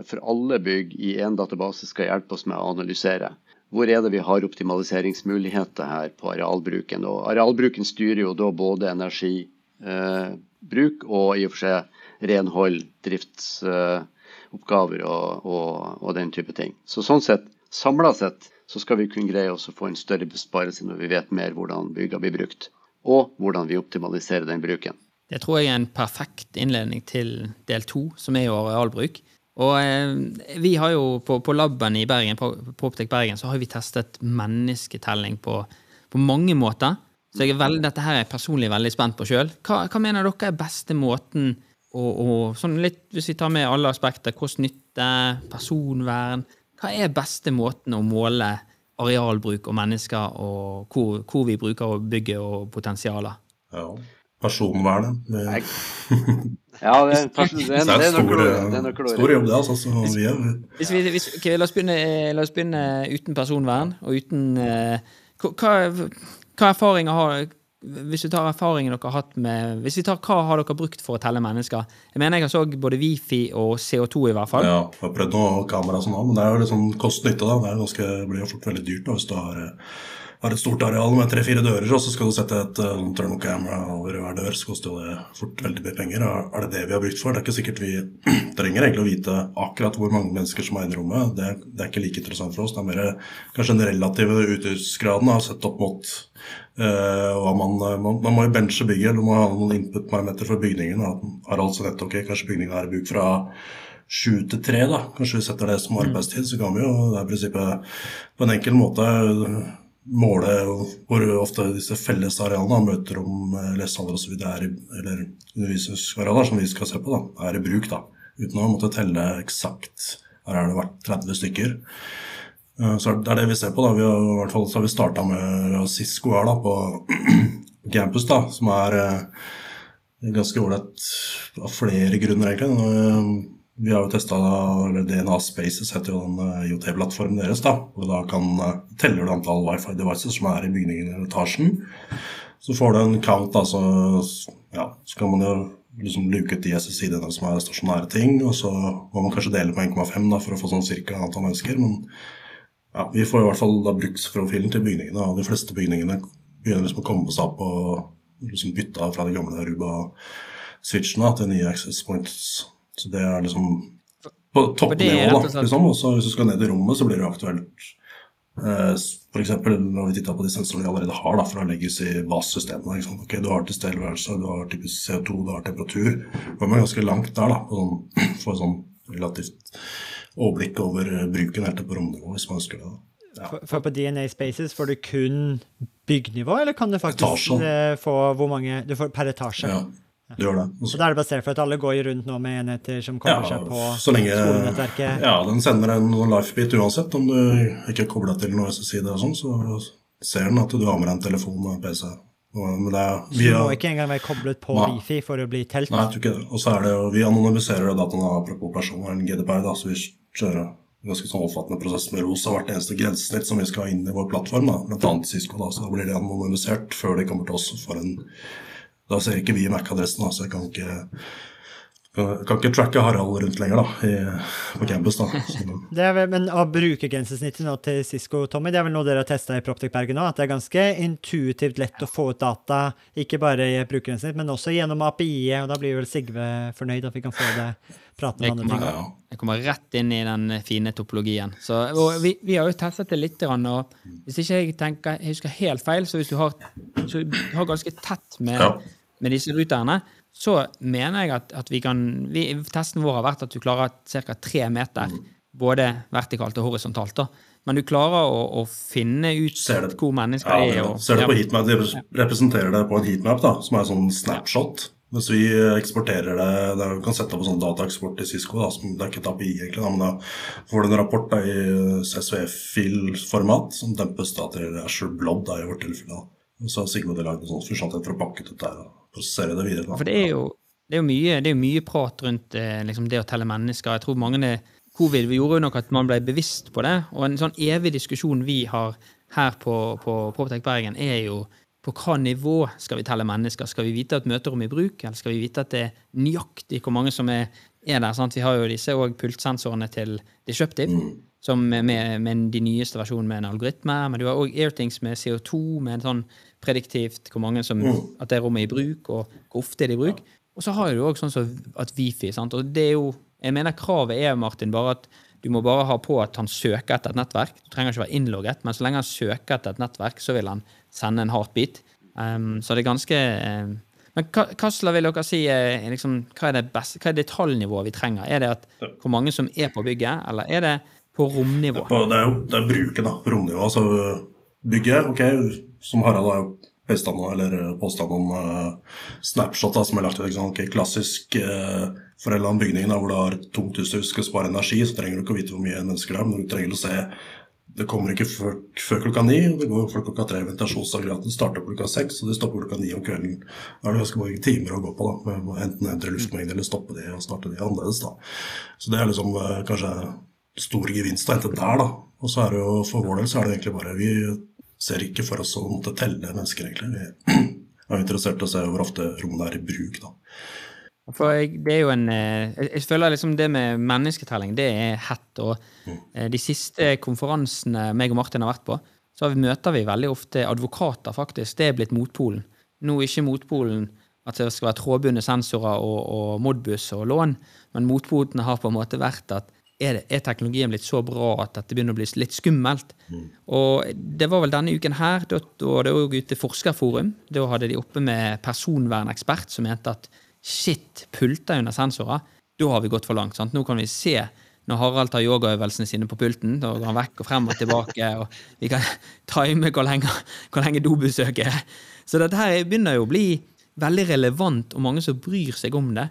Speaker 5: for alle bygg i én database skal hjelpe oss med å analysere hvor er det vi har optimaliseringsmuligheter her på arealbruken. Og arealbruken styrer jo da både energibruk eh, og i og for seg renhold, driftsoppgaver eh, og, og, og, den type ting. Så sånn sett, samla sett, så skal vi kunne greie oss å få en større besparelse når vi vet mer hvordan bygga blir brukt, og hvordan vi optimaliserer den bruken.
Speaker 1: Det tror jeg er en perfekt innledning til del to, som er jo arealbruk. Og eh, vi har jo på, på laben i Bergen, på, på Optek Bergen så har vi testet mennesketelling på, på mange måter. Så veldig, dette her er jeg personlig veldig spent på sjøl. Hva, hva, mener dere er beste måten å, å sånn litt, Hvis vi tar med alle aspekter, kost-nytte, personvern Hva er beste måten å måle arealbruk og mennesker og hvor, hvor vi bruker å bygge og potensialer?
Speaker 4: Ja. Personvernet. Det, [LAUGHS]
Speaker 5: Ja, det er, en det er, det er
Speaker 4: er
Speaker 5: nøkkelordet.
Speaker 4: stor jobb, det. Altså,
Speaker 1: Hvis vi, hvis, la, oss begynne, la oss begynne uten personvern og uten eh, hva, hva erfaringer har Hvis du tar erfaringen dere har hatt med Hvis vi tar Hva har dere brukt for å telle mennesker? Jeg mener jeg har så både Wifi og CO2 i hvert fall.
Speaker 4: ja, jeg har prøvd noe kamera og sånn, men det er jo litt sånn kost-nytte. da. Det er ganske, blir jo fort veldig dyrt da, hvis du har, eh, har et stort areal med tre-fire dører, og så skal du sette et uh, thermocamera over hver dør, så koster det fort veldig mye penger. Er det det vi har brukt for? Det er ikke sikkert vi [CLEARS THROAT] trenger egentlig å vite akkurat hvor mange mennesker som er inne i rommet. Det, det er ikke like interessant for oss. Det er mer kanskje den relative utgiftsgraden da, sett opp mot uh, man, man, man må jo benche bygget, eller du må ha noen input parameter for bygningen. Da. har altså nettopp ok, kanskje bygningen er i bruk fra sju til tre. Kanskje vi setter det som arbeidstid, så kan vi jo det er i prinsippet på en enkel måte måle hvor ofte disse fellesarealene, møterom, lesesaler osv. er eller undervisningsarealer som vi skal se på, da, er i bruk. da, Uten å måtte telle eksakt. Her har det vært 30 stykker. Eh, Så det er det vi ser på. da, vi har, i hvert fall så har vi starta med Cisco her da, på [CLEARS THROAT] campus, da, som er eh, ganske ålreit av flere grunner, egentlig. Vi har jo testa DNA Spaces, heter jo den eh, IOT-plattformen deres. da, og da kan eh, teller du antall wifi devices som er i bygningen eller etasjen. Så får du en count, da, så, ja, så kan man jo liksom luke ut de SSID-ene som er stasjonære ting, og så må man kanskje dele på 1,5 da, for å få sånn cirka antall mennesker. men ja, Vi får i hvert fall da bruksprofilen til bygningene, og de fleste bygningene begynner liksom å komme seg opp og liksom bytte av fra de gamle Aruba-switchene til nye access points. Så det er liksom på toppnivå, da. Liksom. Og så hvis du skal ned i rommet, så blir det aktuelt eh, F.eks. når vi titta på de sensorene vi allerede har da, fra legacy basesystemene. ikke sant? Ok, Du har tilstedeværelse, du har typisk CO2, du har temperatur. Da er man ganske langt der da, sånn, [CLEARS THROAT] for sånn relativt overblikk over eh, bruken helt på romnivå, hvis man ønsker det. Ja.
Speaker 2: For, for på DNA Spaces får du kun byggnivå, eller kan du faktisk
Speaker 4: Etasje.
Speaker 2: eh, få hvor mange Du får per etasje.
Speaker 4: Ja, du gjør det. Også.
Speaker 2: Så da er det basert for at alle går rundt nå med enheter som kommer seg på
Speaker 4: så lenge,
Speaker 2: skolenettverket.
Speaker 4: Ja, den sender en lifebit uansett. Om du ikke er kobla til noe SSID og sånn, så ser den at du har med deg en telefon og en PC. Og- det er
Speaker 2: Så du må ikke engang være koblet på
Speaker 4: Nei.
Speaker 2: Wifi for å bli telt.
Speaker 4: Nei, jeg tror ikke det. Og så er det jo, vi anonymiserer dataene apropos personer en GDPR, da, så vi kjører ganske sånn omfattende prosess med ROS av hvert eneste grensesnitt som vi skal ha inn i vår plattform, da, annet Cisco. Da, så da blir det anonymisert før de kommer til oss for en Da ser ikke vi MAC-adressen, så jeg kan ikke kan, kan ikke tracke Harald rundt lenger da, i, på campus. da. [LAUGHS] Så,
Speaker 2: Det er vel, men å bruke grensesnittet nå til Cisco, Tommy, det er vel noe dere har testa i Proptech Bergen nå? At det er ganske intuitivt lett å få ut data, ikke bare i brukergrensesnitt, men også gjennom API-et, og da blir vel Sigve fornøyd at vi kan få det praten om andre ting.
Speaker 4: ja, ja.
Speaker 1: Jeg kommer rett inn i den fine topologien. Så, og vi, vi har jo testet det litt, og hvis ikke jeg tenker, jeg husker helt feil, så hvis du har, så du har ganske tett med,
Speaker 4: Ja.
Speaker 1: med disse ruterne, så mener jeg at, at vi kan vi, Testen vår har vært at du klarer ca. tre meter, både vertikalt og horisontalt. da. Men du klarer å, å finne ut hvor mennesker
Speaker 4: Ja,
Speaker 1: er.
Speaker 4: det,
Speaker 1: Og,
Speaker 4: ser du på heatmap, De representerer det på en heatmap, da, som er en sånn snapshot. Mens vi eksporterer det det er- Du kan sette opp en sånn dataeksport til Cisco. Da, som, det er ikke et API, egentlig, da, men da får du en rapport da, i SVF-fil-format som dempes da til Asher Blood da, i vårt tilfelle. Da. Så har Sigmund lagd en sånn funksjonalitet for å pakke ut dette prosessere det videre. Da.
Speaker 1: For det er jo, det er jo, mye, det er mye prat rundt eh, liksom det å telle mennesker. Jeg tror mange det, Covid vi gjorde jo nok at man ble bevisst på det. Og en sånn evig diskusjon vi har her på, på Proptech Bergen, er jo på hva nivå skal vi telle mennesker? Skal vi vite at møterom er i bruk, eller skal vi vite at det er nøyaktig hvor mange som er, er der? Sant? Vi har jo disse og pultsensorene til Disruptive, som med, med de nyeste versjonene med en algoritme. Men du har òg Airthings med CO2, med en sånn prediktivt hvor mange som, at det rommet er i bruk, og hvor ofte er det i bruk. Og så har du òg sånn som at Wifi. Sant? Og det er jo Jeg mener kravet er, Martin, bare at du må bare ha på at han søker etter et nettverk. Du trenger ikke være innlogget, men så lenge han søker etter et nettverk, så vil han sende en heartbeat. Um, så det er ganske um, Men hva vil dere si er, liksom, hva, er det beste, hva er detaljnivået vi trenger? Er det at hvor mange som er på bygget, eller er det på romnivå?
Speaker 4: Det er jo det er bruken, da, romnivå. Altså bygget, ok, som Harald har jo pesta nå, eller påstått om uh, snapshot da, som er lagt ut. Sånn, okay, klassisk uh, for en eller annen bygning da, hvor du har et tungt hus og skal spare energi, så trenger du ikke å vite hvor mye mennesker det er, men du trenger å se det kommer ikke før, før klokka ni, og det går før klokka tre. Ventilasjonsaggregatene starter klokka seks, og de stopper klokka ni om kvelden. Da er det ganske mange timer å gå på, da, med å enten endre luftmengde eller stoppe de og starte de annerledes. da. Så det er liksom eh, kanskje stor gevinst å hente der, da. Og så er det jo for vår del så er det egentlig bare Vi ser ikke for oss å måtte telle mennesker, egentlig. Vi [CLEARS THROAT] er interessert i å se hvor ofte rommene er i bruk, da.
Speaker 1: For jeg, det er jo en eh, Jeg føler liksom det med mennesketelling, det er hett. Og eh, de siste konferansene meg og Martin har vært på, så møter vi veldig ofte advokater, faktisk. Det er blitt motpolen. Nå ikke motpolen at det skal være trådbundne sensorer og, og Modbus og lån, men motpotene har på en måte vært at er, det, er, teknologien blitt så bra at dette begynner å bli litt skummelt? Mm. Og det var vel denne uken her, da var det òg ute Forskerforum. Da hadde de oppe med personvernekspert som mente at Shit, pulter under sensorer. Da har vi gått for langt. Sant? Nå kan vi se når Harald tar yogaøvelsene sine på pulten. Da går han vekk og frem og tilbake. og Vi kan [LAUGHS] time hvor lenge, hvor lenge dobesøket er. Så dette her begynner jo å bli veldig relevant, og mange som bryr seg om det.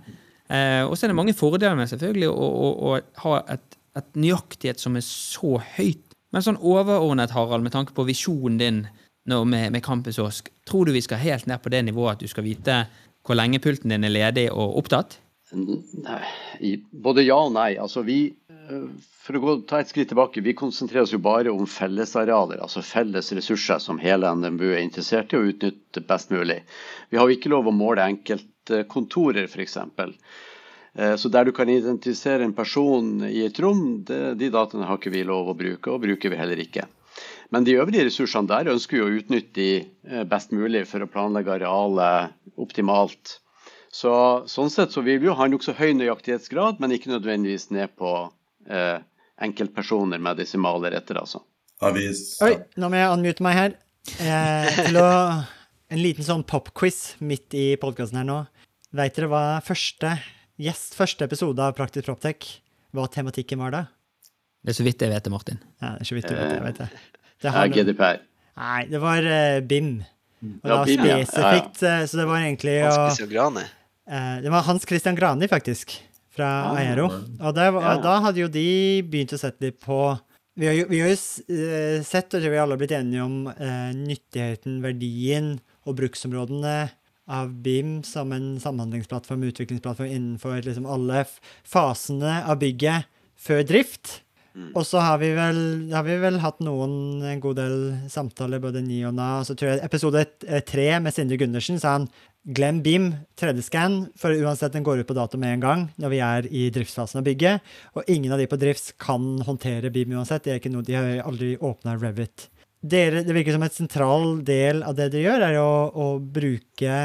Speaker 1: Eh, og så er det mange fordeler med selvfølgelig å, å, å ha et, et, nøyaktighet som er så høyt. Men sånn overordnet, Harald, med tanke på visjonen din med, med Campus Åsk, tror du vi skal helt ned på det nivået at du skal vite hvor lenge pulten din er ledig og opptatt?
Speaker 5: Nei, både ja og nei. Altså vi, for å gå, ta et skritt tilbake, vi konsentrerer oss jo bare om fellesarealer, altså felles ressurser som hele NMBU er interessert i å utnytte best mulig. Vi har jo ikke lov å måle enkeltkontorer, f.eks. Eh, så der du kan identifisere en person i et rom, det, de dataene har ikke vi lov å bruke, og bruker vi heller ikke. Men de øvrige ressursene der ønsker vi å utnytte de eh, best mulig for å planlegge arealet optimalt. Så, sånn sett så vil vi jo ha en nokså høy nøyaktighetsgrad, men ikke nødvendigvis ned på eh, enkeltpersoner med desimaler etter, altså.
Speaker 2: Oi, nå må jeg unmute meg her. Eh, til å, en liten sånn popquiz midt i podkasten her nå. Veit dere hva første gjest, første episode av Praktisk Proptech, hva tematikken var da?
Speaker 1: Det er så vidt jeg vet det, Martin.
Speaker 2: Ja, det er så vidt du vet det, jeg vet det.
Speaker 5: Det har ja, GDPR.
Speaker 2: Nei, det var uh, BIM. Og ja, det var spesifikt, ja, ja. så det var egentlig
Speaker 3: Hans Christian Grani?
Speaker 2: Uh, det var Hans Christian Grani, faktisk, fra ah, Aero. Og var, da hadde jo de begynt å sette litt på Vi har jo, vi har jo uh, sett, og vi har alle blitt enige om, nyttigheten, verdien og bruksområdene av BIM som en samhandlingsplattform, utviklingsplattform innenfor liksom alle fasene av bygget før drift. Mm. Og så har vi, vel, har vi vel hatt noen, en god del samtaler, både ni og na. Så tror jeg episode eh, tre med Sindre Gundersen sa han glem BIM, 3D-scan, for uansett den går ut på dato med en gang når vi er i driftsfasen av bygget. Og ingen av de på drifts kan håndtere BIM uansett. Det er ikke noe, de har aldri åpna Revit. Dere, det virker som et sentral del av det dere gjør, er å, å bruke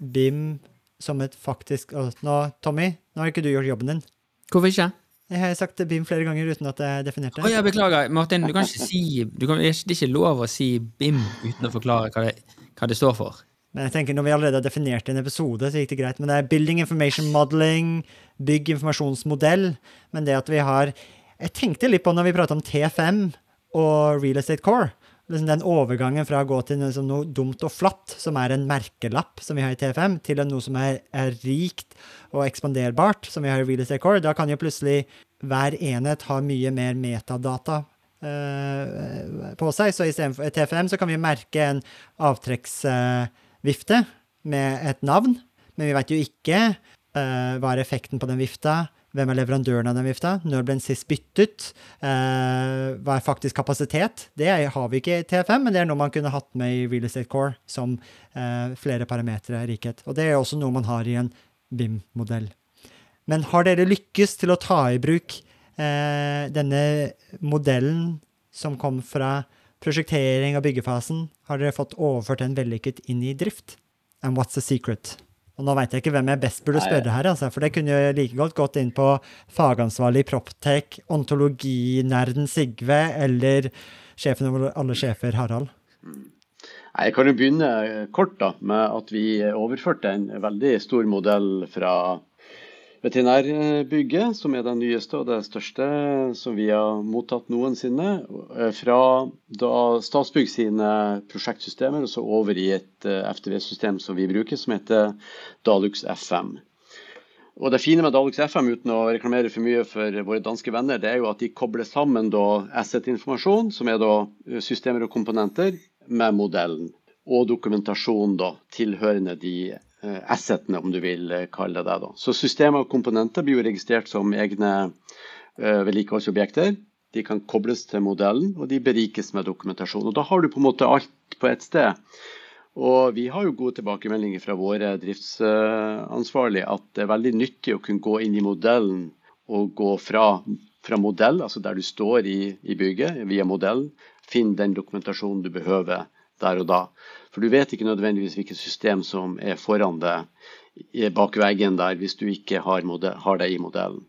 Speaker 2: BIM som et faktisk nå, Tommy, nå har ikke du gjort jobben din.
Speaker 1: Hvorfor ikke?
Speaker 2: Jeg har sagt BIM flere ganger uten at jeg definerte
Speaker 1: det. Oh, beklager. Martin, du kan ikke si, kan, det er ikke lov å si BIM uten å forklare hva det, hva det, står for.
Speaker 2: Men jeg tenker Når vi allerede har definert en episode, så gikk det greit. Men det er Building Information Modeling, bygg informasjonsmodell. Men det at vi har Jeg tenkte litt på når vi prata om T5 og Real Estate Core liksom den overgangen fra å gå til noe, noe, dumt og flatt, som er en merkelapp som vi har i T5, til noe som er, er rikt og ekspanderbart, som vi har i Real Estate Core, da kan jo plutselig hver enhet ha mye mer metadata eh, på seg. Så istedenfor T5 så kan vi merke en avtrekksvifte eh, med et navn, men vi vet jo ikke eh, hva er effekten på den vifta hvem er leverandøren av den vifta? Når ble den sist byttet? Eh, hva er faktisk kapasitet? Det har vi ikke i TFM, men det er noe man kunne hatt med i Real Estate Core som eh, flere parametere rikhet. Og det er også noe man har i en BIM-modell. Men har dere lykkes til å ta i bruk eh, denne modellen som kom fra prosjektering og byggefasen? Har dere fått overført den vellykket inn i drift? And what's the secret? Og nå veit jeg ikke hvem jeg best burde spørre her, altså, for det kunne jo like godt gått inn på fagansvarlig Proptech, ontologinerden Sigve eller sjefen over alle sjefer, Harald.
Speaker 5: Jeg kan jo begynne kort da, med at vi overførte en veldig stor modell fra Veterinærbygget, som er det nyeste og det største som vi har mottatt noensinne, eh, fra Statsbygg sine prosjektsystemer og så over i et eh, FTV-system som vi bruker, som heter Dalux FM. Og Det fine med Dalux FM, uten å reklamere for mye for våre danske venner, det er jo at de kobler sammen asset-informasjon, som er systemer og komponenter, med modellen. Og dokumentasjon da, tilhørende de assetene, om du vil kalle det det. Så systemer og komponenter blir jo registrert som egne uh, vedlikeholdsobjekter. De kan kobles til modellen, og de berikes med dokumentasjon. Og Da har du på en måte alt på ett sted. Og Vi har jo gode tilbakemeldinger fra våre driftsansvarlige at det er veldig nyttig å kunne gå inn i modellen og gå fra, fra modell, altså der du står i, i bygget, via modell, finn den dokumentasjonen du behøver der og da. For du vet ikke nødvendigvis hvilket system som er foran deg bak veggen der, hvis du ikke har, har det i modellen.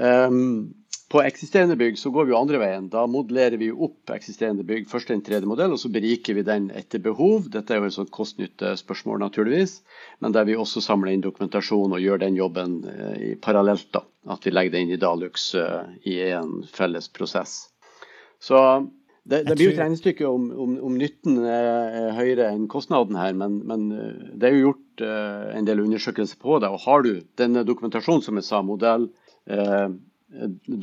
Speaker 5: Um, på eksisterende bygg så går vi jo andre veien. Da modellerer vi opp eksisterende bygg først en 3D-modell, og så beriker vi den etter behov. Dette er jo et sånt kost-nytte-spørsmål, naturligvis. Men der vi også samler inn dokumentasjon og gjør den jobben eh, parallelt. da, At vi legger det inn i Dalux eh, i en felles prosess. Så det, det blir jo et regnestykke om, om, om, nytten er høyere enn kostnaden her, men, men eh, det er jo gjort uh, en del undersøkelser på det. Og har du denne dokumentasjonen, som jeg sa, modell, eh,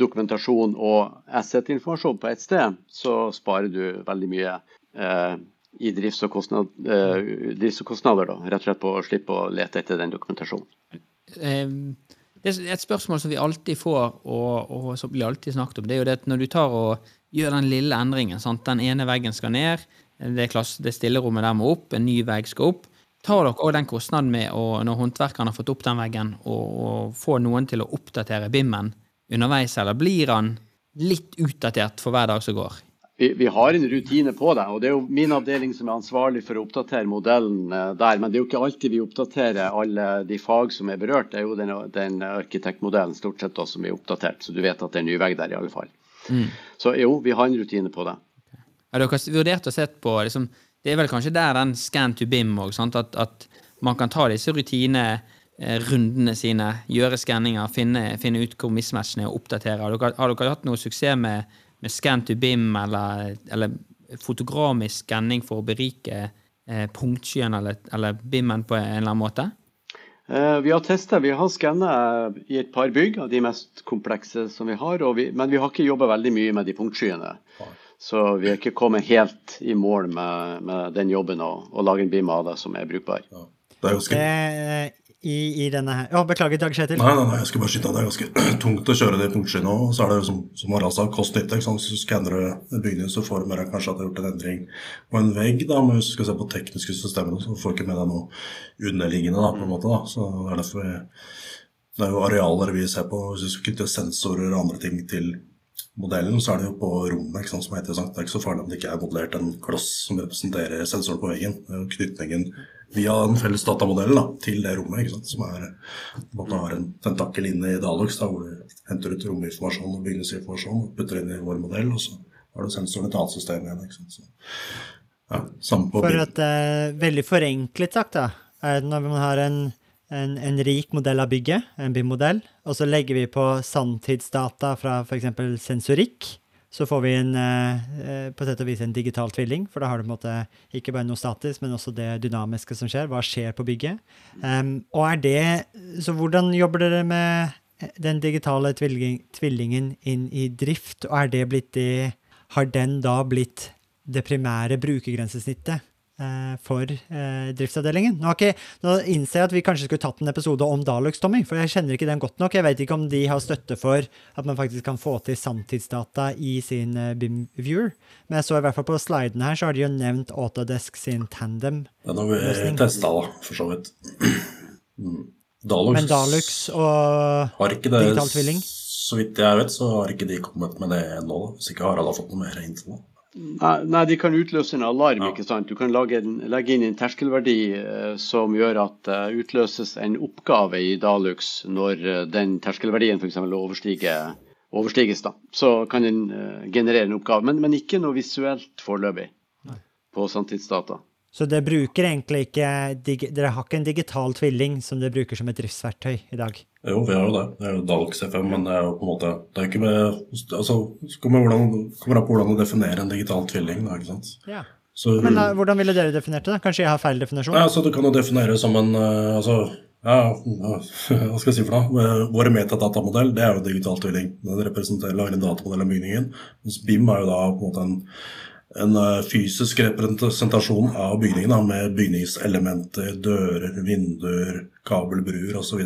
Speaker 5: dokumentasjon og asset-informasjon på ett sted, så sparer du veldig mye eh, i drifts- og, kostnad, eh, drifts og, kostnader, da, rett og slett på å slippe å lete etter den dokumentasjonen.
Speaker 1: Det er et spørsmål som vi alltid får, og, og som blir alltid snakket om, det er jo det at når du tar og gjør den lille endringen, sant? den ene veggen skal ned, det, klasse, det stillerommet der må opp, en ny vegg skal opp, tar dere òg den kostnaden med å, når håndverkeren har fått opp den veggen, og, få noen til å oppdatere BIM-en underveis, eller blir han litt utdatert for hver dag som går?
Speaker 5: Vi, vi, har en rutine på det. og Det er jo min avdeling som er ansvarlig for å oppdatere modellen eh, der. Men det er jo ikke alltid vi oppdaterer alle de fag som er berørt. Det er jo den, den arkitektmodellen stort sett da, som er oppdatert, så du vet at det er en ny vegg der i alle fall. Mm. Så jo, vi har en rutine på det.
Speaker 1: Har dere vurdert og sett på liksom, Det er vel kanskje der den scan to BIM òg, at, at man kan ta disse rutinene Eh, sine, gjøre skanninger, finne, finne, ut hvor mismatchen er, og oppdatere. Har dere, har dere hatt noe suksess med, med scan to BIM eller, eller fotogramisk skanning for å berike eh, punktskyen eller, eller BIM-en på en eller annen måte?
Speaker 5: Eh, vi har testa, vi har skanna i et par bygg av de mest komplekse som vi har. Vi, men vi har ikke jobba veldig mye med de punktskyene. Så vi har ikke kommet helt i mål med, med den jobben og, og lage en BIM av det som er brukbar. Ja.
Speaker 2: Det er ganske i, i denne her. Ja, beklager, Dag Kjetil.
Speaker 4: Nei, nei, nei, jeg skulle bare skyte Det er ganske [CLEARS THROAT] tungt å kjøre det punktskyene òg. Så er det som, som Harald sa, kost-nytte. Så skanner du bygningen, så får du med deg kanskje at det er gjort en endring på en vegg. da, Men hvis du skal se på tekniske systemer, så får du ikke med deg noe underliggende. da, på en måte da, så Det er derfor vi, det er jo arealer vi ser på. Hvis du skal knytte sensorer og andre ting til modellen, så er det jo på rommet. ikke sant, som heter Det er ikke så farlig om det ikke er modellert en kloss som representerer sensoren på veggen. Det er jo knytningen via den felles datamodellen da, til det rommet. Som er, måtte har en tentakkel inne i Dalux, da, hvor du henter ut rominformasjon og bygningsinformasjon putter inn i vår modell. Og så har du sensoren i et annet system igjen. ikke sant? Så,
Speaker 2: ja, samme på For at uh, Veldig forenklet sagt, da, er det når man har en, en, en rik modell av bygget, en BIM-modell, og så legger vi på sanntidsdata fra f.eks. sensorikk så får vi en, eh, på sett og vis en digital tvilling, for da har du ikke bare noe statisk, men også det dynamiske som skjer. Hva skjer på bygget? Um, og er det Så hvordan jobber dere med den digitale tvilling, tvillingen inn i drift, og er det blitt det Har den da blitt det primære brukergrensesnittet Eh, for eh, driftsavdelingen. Nå, ikke, nå, innser jeg at vi kanskje skulle tatt en episode om Dalux, Tommy, for jeg kjenner ikke den godt nok. Jeg vet ikke om de har støtte for at man faktisk kan få til sanntidsdata i sin eh, BIM-viewer. Men jeg så i hvert fall på sliden her, så har de jo nevnt Autodesk sin Tandem.
Speaker 4: Den har vi testa, da, for så vidt.
Speaker 2: Mm. Dalux, Men Dalux og digital tvilling?
Speaker 4: Så vidt jeg vet, så har ikke de kommet med det ennå. Hvis ikke Harald har fått noe mer info.
Speaker 5: Nei, de kan utløse en alarm. Ja. ikke sant? Du kan en, legge inn en terskelverdi eh, som gjør at det uh, utløses en oppgave i Dalux når uh, den terskelverdien f.eks. Overstiger, overstiges. da. Så kan den uh, generere en oppgave, men, men ikke noe visuelt foreløpig på sanntidsdata.
Speaker 2: Så det bruker egentlig ikke Dere har ikke en digital tvilling som dere bruker som et driftsverktøy i dag?
Speaker 4: Jo, vi har jo det. Det er jo Dalks FM, men det er jo på en måte Det er ikke med altså, kommer hvordan, kommer an på hvordan du definerer en digital tvilling, da, ikke sant.
Speaker 2: Ja. Så, men da, hvordan ville dere definert det? da? Kanskje jeg har feil definisjon?
Speaker 4: Ja, så Du kan jo definere som en uh, altså, Ja, [LAUGHS] hva skal jeg si for noe? Våre metadatamodell det er jo en digital tvilling. Den representerer en datamodell av bygningen. Mens BIM er jo da på en måte en, en eh, fysisk representasjon av bygningen da, med bygningselementer, dører, vinduer, kabelbruer osv.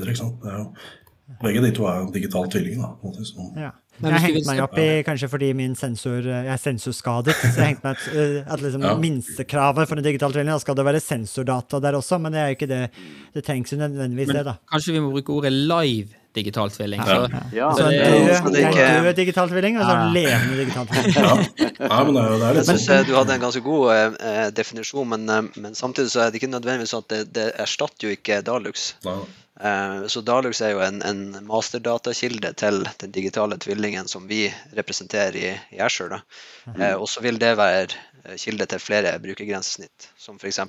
Speaker 4: Begge de to er en digital tvilling. da. på en måte, så.
Speaker 2: Ja.
Speaker 1: Men
Speaker 2: Jeg hengte meg opp i, kanskje fordi min sensor, jeg er sensorskadet, så jeg hengte meg at, eh, at liksom
Speaker 4: Ja.
Speaker 2: minstekravet for en digital tvilling, da skal det være sensordata der også, men det er jo ikke det. Det trengs jo nødvendigvis det, da.
Speaker 1: Kanskje vi må bruke ordet live digital tvilling.
Speaker 4: Ja.
Speaker 1: Så,
Speaker 5: Ja,
Speaker 2: Så en
Speaker 1: det-
Speaker 2: død, er
Speaker 3: ikke-
Speaker 2: en død digital tvilling, og så en levende digital [LAUGHS] tvilling.
Speaker 4: Ja. Men det er jo det
Speaker 3: Jeg syns
Speaker 4: sånn
Speaker 3: du hadde en ganske god eh, definisjon, men, eh, men samtidig så er det ikke nødvendigvis sånn at det, det erstatter jo ikke Dalux.
Speaker 4: Nei,
Speaker 3: Eh, Så Dalux er jo en, en masterdatakilde til den digitale tvillingen som vi representerer i, i Azure. Mm -hmm. Og så vil det være eh, kilde til flere brukergrensesnitt, som f.eks.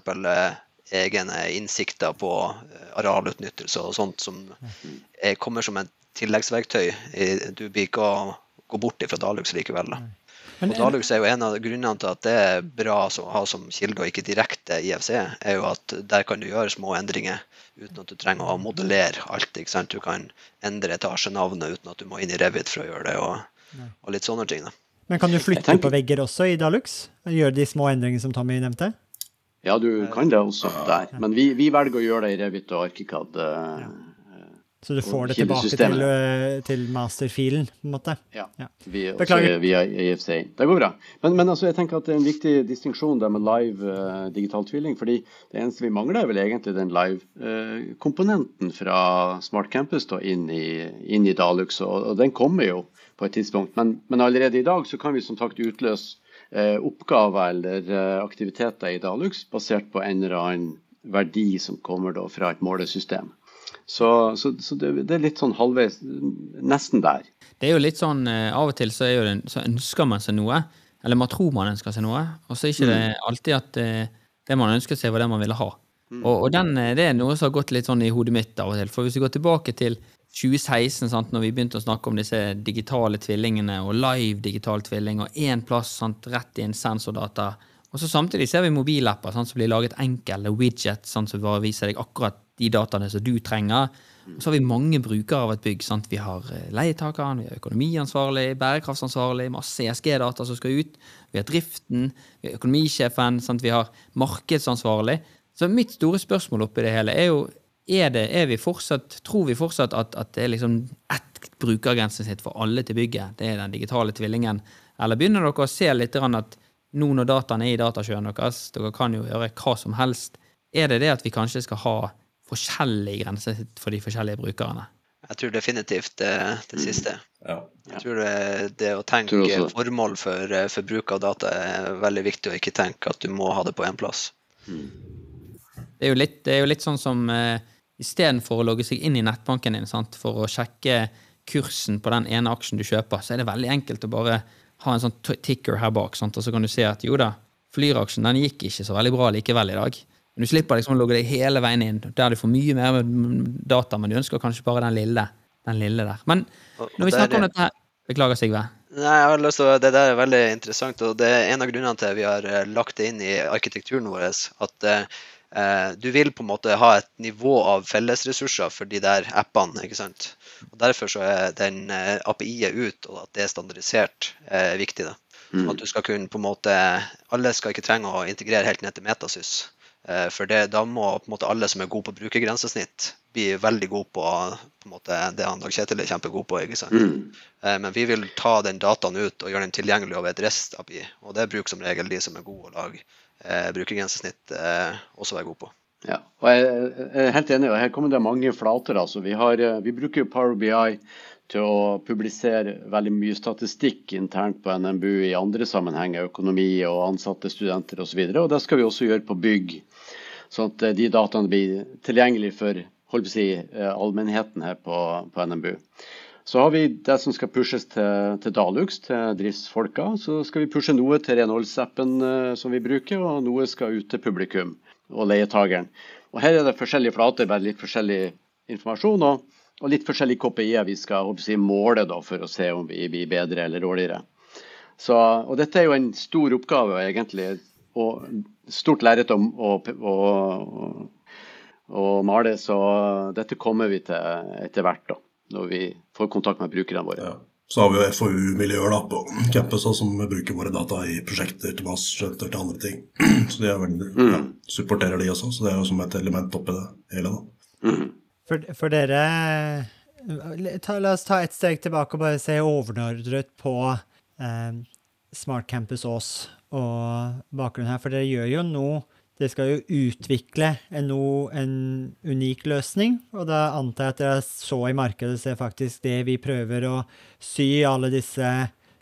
Speaker 3: Egne innsikter på eh, arealutnyttelse og sånt som eh, kommer som et tilleggsverktøy. Du blir ikke å gå bort ifra Dalux likevel. Da. Og Dalux er jo en av grunnene til at det er bra å ha som kilde og ikke direkte IFC, er jo at der kan du gjøre små endringer uten at du trenger å modellere alt. ikke sant? Du kan endre etasjenavnet uten at du må inn i Revit for å gjøre det, og, og litt sånne ting. da.
Speaker 2: Men kan du flytte
Speaker 5: tenker-
Speaker 2: på vegger også i Dalux? Gjøre de små endringene som Tommy nevnte?
Speaker 5: Ja, du kan det også der. Men vi, vi velger å gjøre det i Revit og Arkikad. Ja.
Speaker 2: Så du får det tilbake til, eh, til masterfilen, på en måte?
Speaker 5: Ja.
Speaker 2: Ja.
Speaker 5: Vi, også
Speaker 2: Beklager.
Speaker 5: via EFC. Det går bra. Men, men altså, jeg tenker at det er en viktig distinksjon der med live uh, digital tvilling. fordi det eneste vi mangler, er vel egentlig den live-komponenten fra Smart Campus da, inn, i, inn i Dalux. Og, og den kommer jo på et tidspunkt. Men, men allerede i dag så kan vi som sagt utløse eh, oppgaver eller eh, aktiviteter i Dalux basert på en eller annen verdi som kommer da fra et målesystem. Så, så, så det, det er litt sånn halvveis, nesten der.
Speaker 1: Det er jo litt sånn, eh, Av og til så, det, så ønsker man seg noe, eller man tror man ønsker seg noe, og så er ikke det alltid at eh, det man ønsker seg, var det man ville ha. Og, og den, eh, det er noe som har gått litt sånn i hodet mitt av og til. For hvis vi går tilbake til 2016, sant, når vi begynte å snakke om disse digitale tvillingene og live digital tvilling, og én plass sant, rett en sensordata og så Samtidig ser vi mobilapper sant, som blir laget enkle widgets sant, som bare viser deg akkurat de dataene som du trenger. Og så har vi mange brukere av et bygg. Sant? Vi har eh, leietakeren, vi har økonomiansvarlig, bærekraftsansvarlig, masse ESG-data som skal ut. Vi har driften, vi har økonomisjefen, sant? vi har markedsansvarlig. Så mitt store spørsmål oppi det hele er jo er, det, er vi fortsatt, Tror vi fortsatt at, at det er liksom ett brukergrensesnitt for alle til bygget? Det er den digitale tvillingen. Eller begynner dere å se litt at nå når dataene er i datasjøen deres, dere kan jo gjøre hva som helst, er det det at vi kanskje skal ha forskjellige grenser for de forskjellige brukerne?
Speaker 3: Jeg tror definitivt det, det siste.
Speaker 4: ja.
Speaker 3: Jeg tror det, det å tenke formål for, eh, for bruk av data er veldig viktig, og ikke tenke at du må ha det på én plass.
Speaker 1: Det er jo litt, det er jo litt sånn som uh, istedenfor å logge seg inn i nettbanken din sant, for å sjekke kursen på den ene aksjen du kjøper, så er det veldig enkelt å bare ha en sånn ticker her bak, sant, og så kan du se at jo da, Flyr-aksjen den gikk ikke så veldig bra likevel i dag. Men du slipper liksom å logge deg hele veien inn, der du får mye mer data, men du ønsker kanskje bare den lille, den lille der. Men når vi snakker om dette her Beklager, Sigve.
Speaker 3: Nei, jeg har lyst til å, Det der er veldig interessant, og det er en av grunnene til vi har eh, lagt det inn i arkitekturen vår. At eh, du vil på en måte ha et nivå av fellesressurser for de der appene. ikke sant? Og Derfor så er den eh, API-et ut, og at det er standardisert, er viktig. da. Sånn at du skal kunne på en måte, Alle skal ikke trenge å integrere helt ned til Metasys. Eh, For det, da må på en måte alle som er gode på brukergrensesnitt, bli veldig gode på, på en måte, det han Dag Kjetil er kjempegod på. ikke sant?
Speaker 5: Mm.
Speaker 3: Eh, Men vi vil ta den dataen ut og gjøre den tilgjengelig over et REST-API. Og det bruker som regel de som er gode å lage eh, brukergrensesnitt, eh, også være god på.
Speaker 5: Ja, og jeg er helt enig. og Her kommer det mange flater. altså. Vi, har, eh, vi bruker Power BI til å publisere veldig mye statistikk internt på NMBU i andre sammenhenger, økonomi og ansatte studenter osv. Og, så og det skal vi også gjøre på bygg, sånn at eh, de dataene blir tilgjengelige for holdt på å si, eh, allmennheten her på, på NMBU. Så har vi det som skal pushes til, til Dalux, til driftsfolka. Så skal vi pushe noe til renholdsappen eh, som vi bruker, og noe skal ut til publikum og leietageren. Og Her er det forskjellige flater, bare litt forskjellig informasjon og, og litt forskjellige KPI-er vi skal si, måle da, for å se om vi blir bedre eller dårligere. Så, og Dette er jo en stor oppgave, egentlig, og stort lerret å, å, å male, så dette kommer vi til etter hvert, da, når vi får kontakt med brukerne våre.
Speaker 4: Ja. Så har vi jo FoU-miljøer da på campus som bruker våre data i prosjekter til masterstudenter til andre ting. [CLEARS THROAT] Så de er veldig, ja, supporterer de også, så det er jo som et element oppi det hele. da.
Speaker 5: Mhm.
Speaker 2: For, for dere ta, La oss ta et steg tilbake og bare se overordnet på eh, Smart Campus Ås og bakgrunnen her. For dere gjør jo nå Dere skal jo utvikle en, en unik løsning, og da antar jeg at dere så i markedet ser faktisk det vi prøver å sy alle disse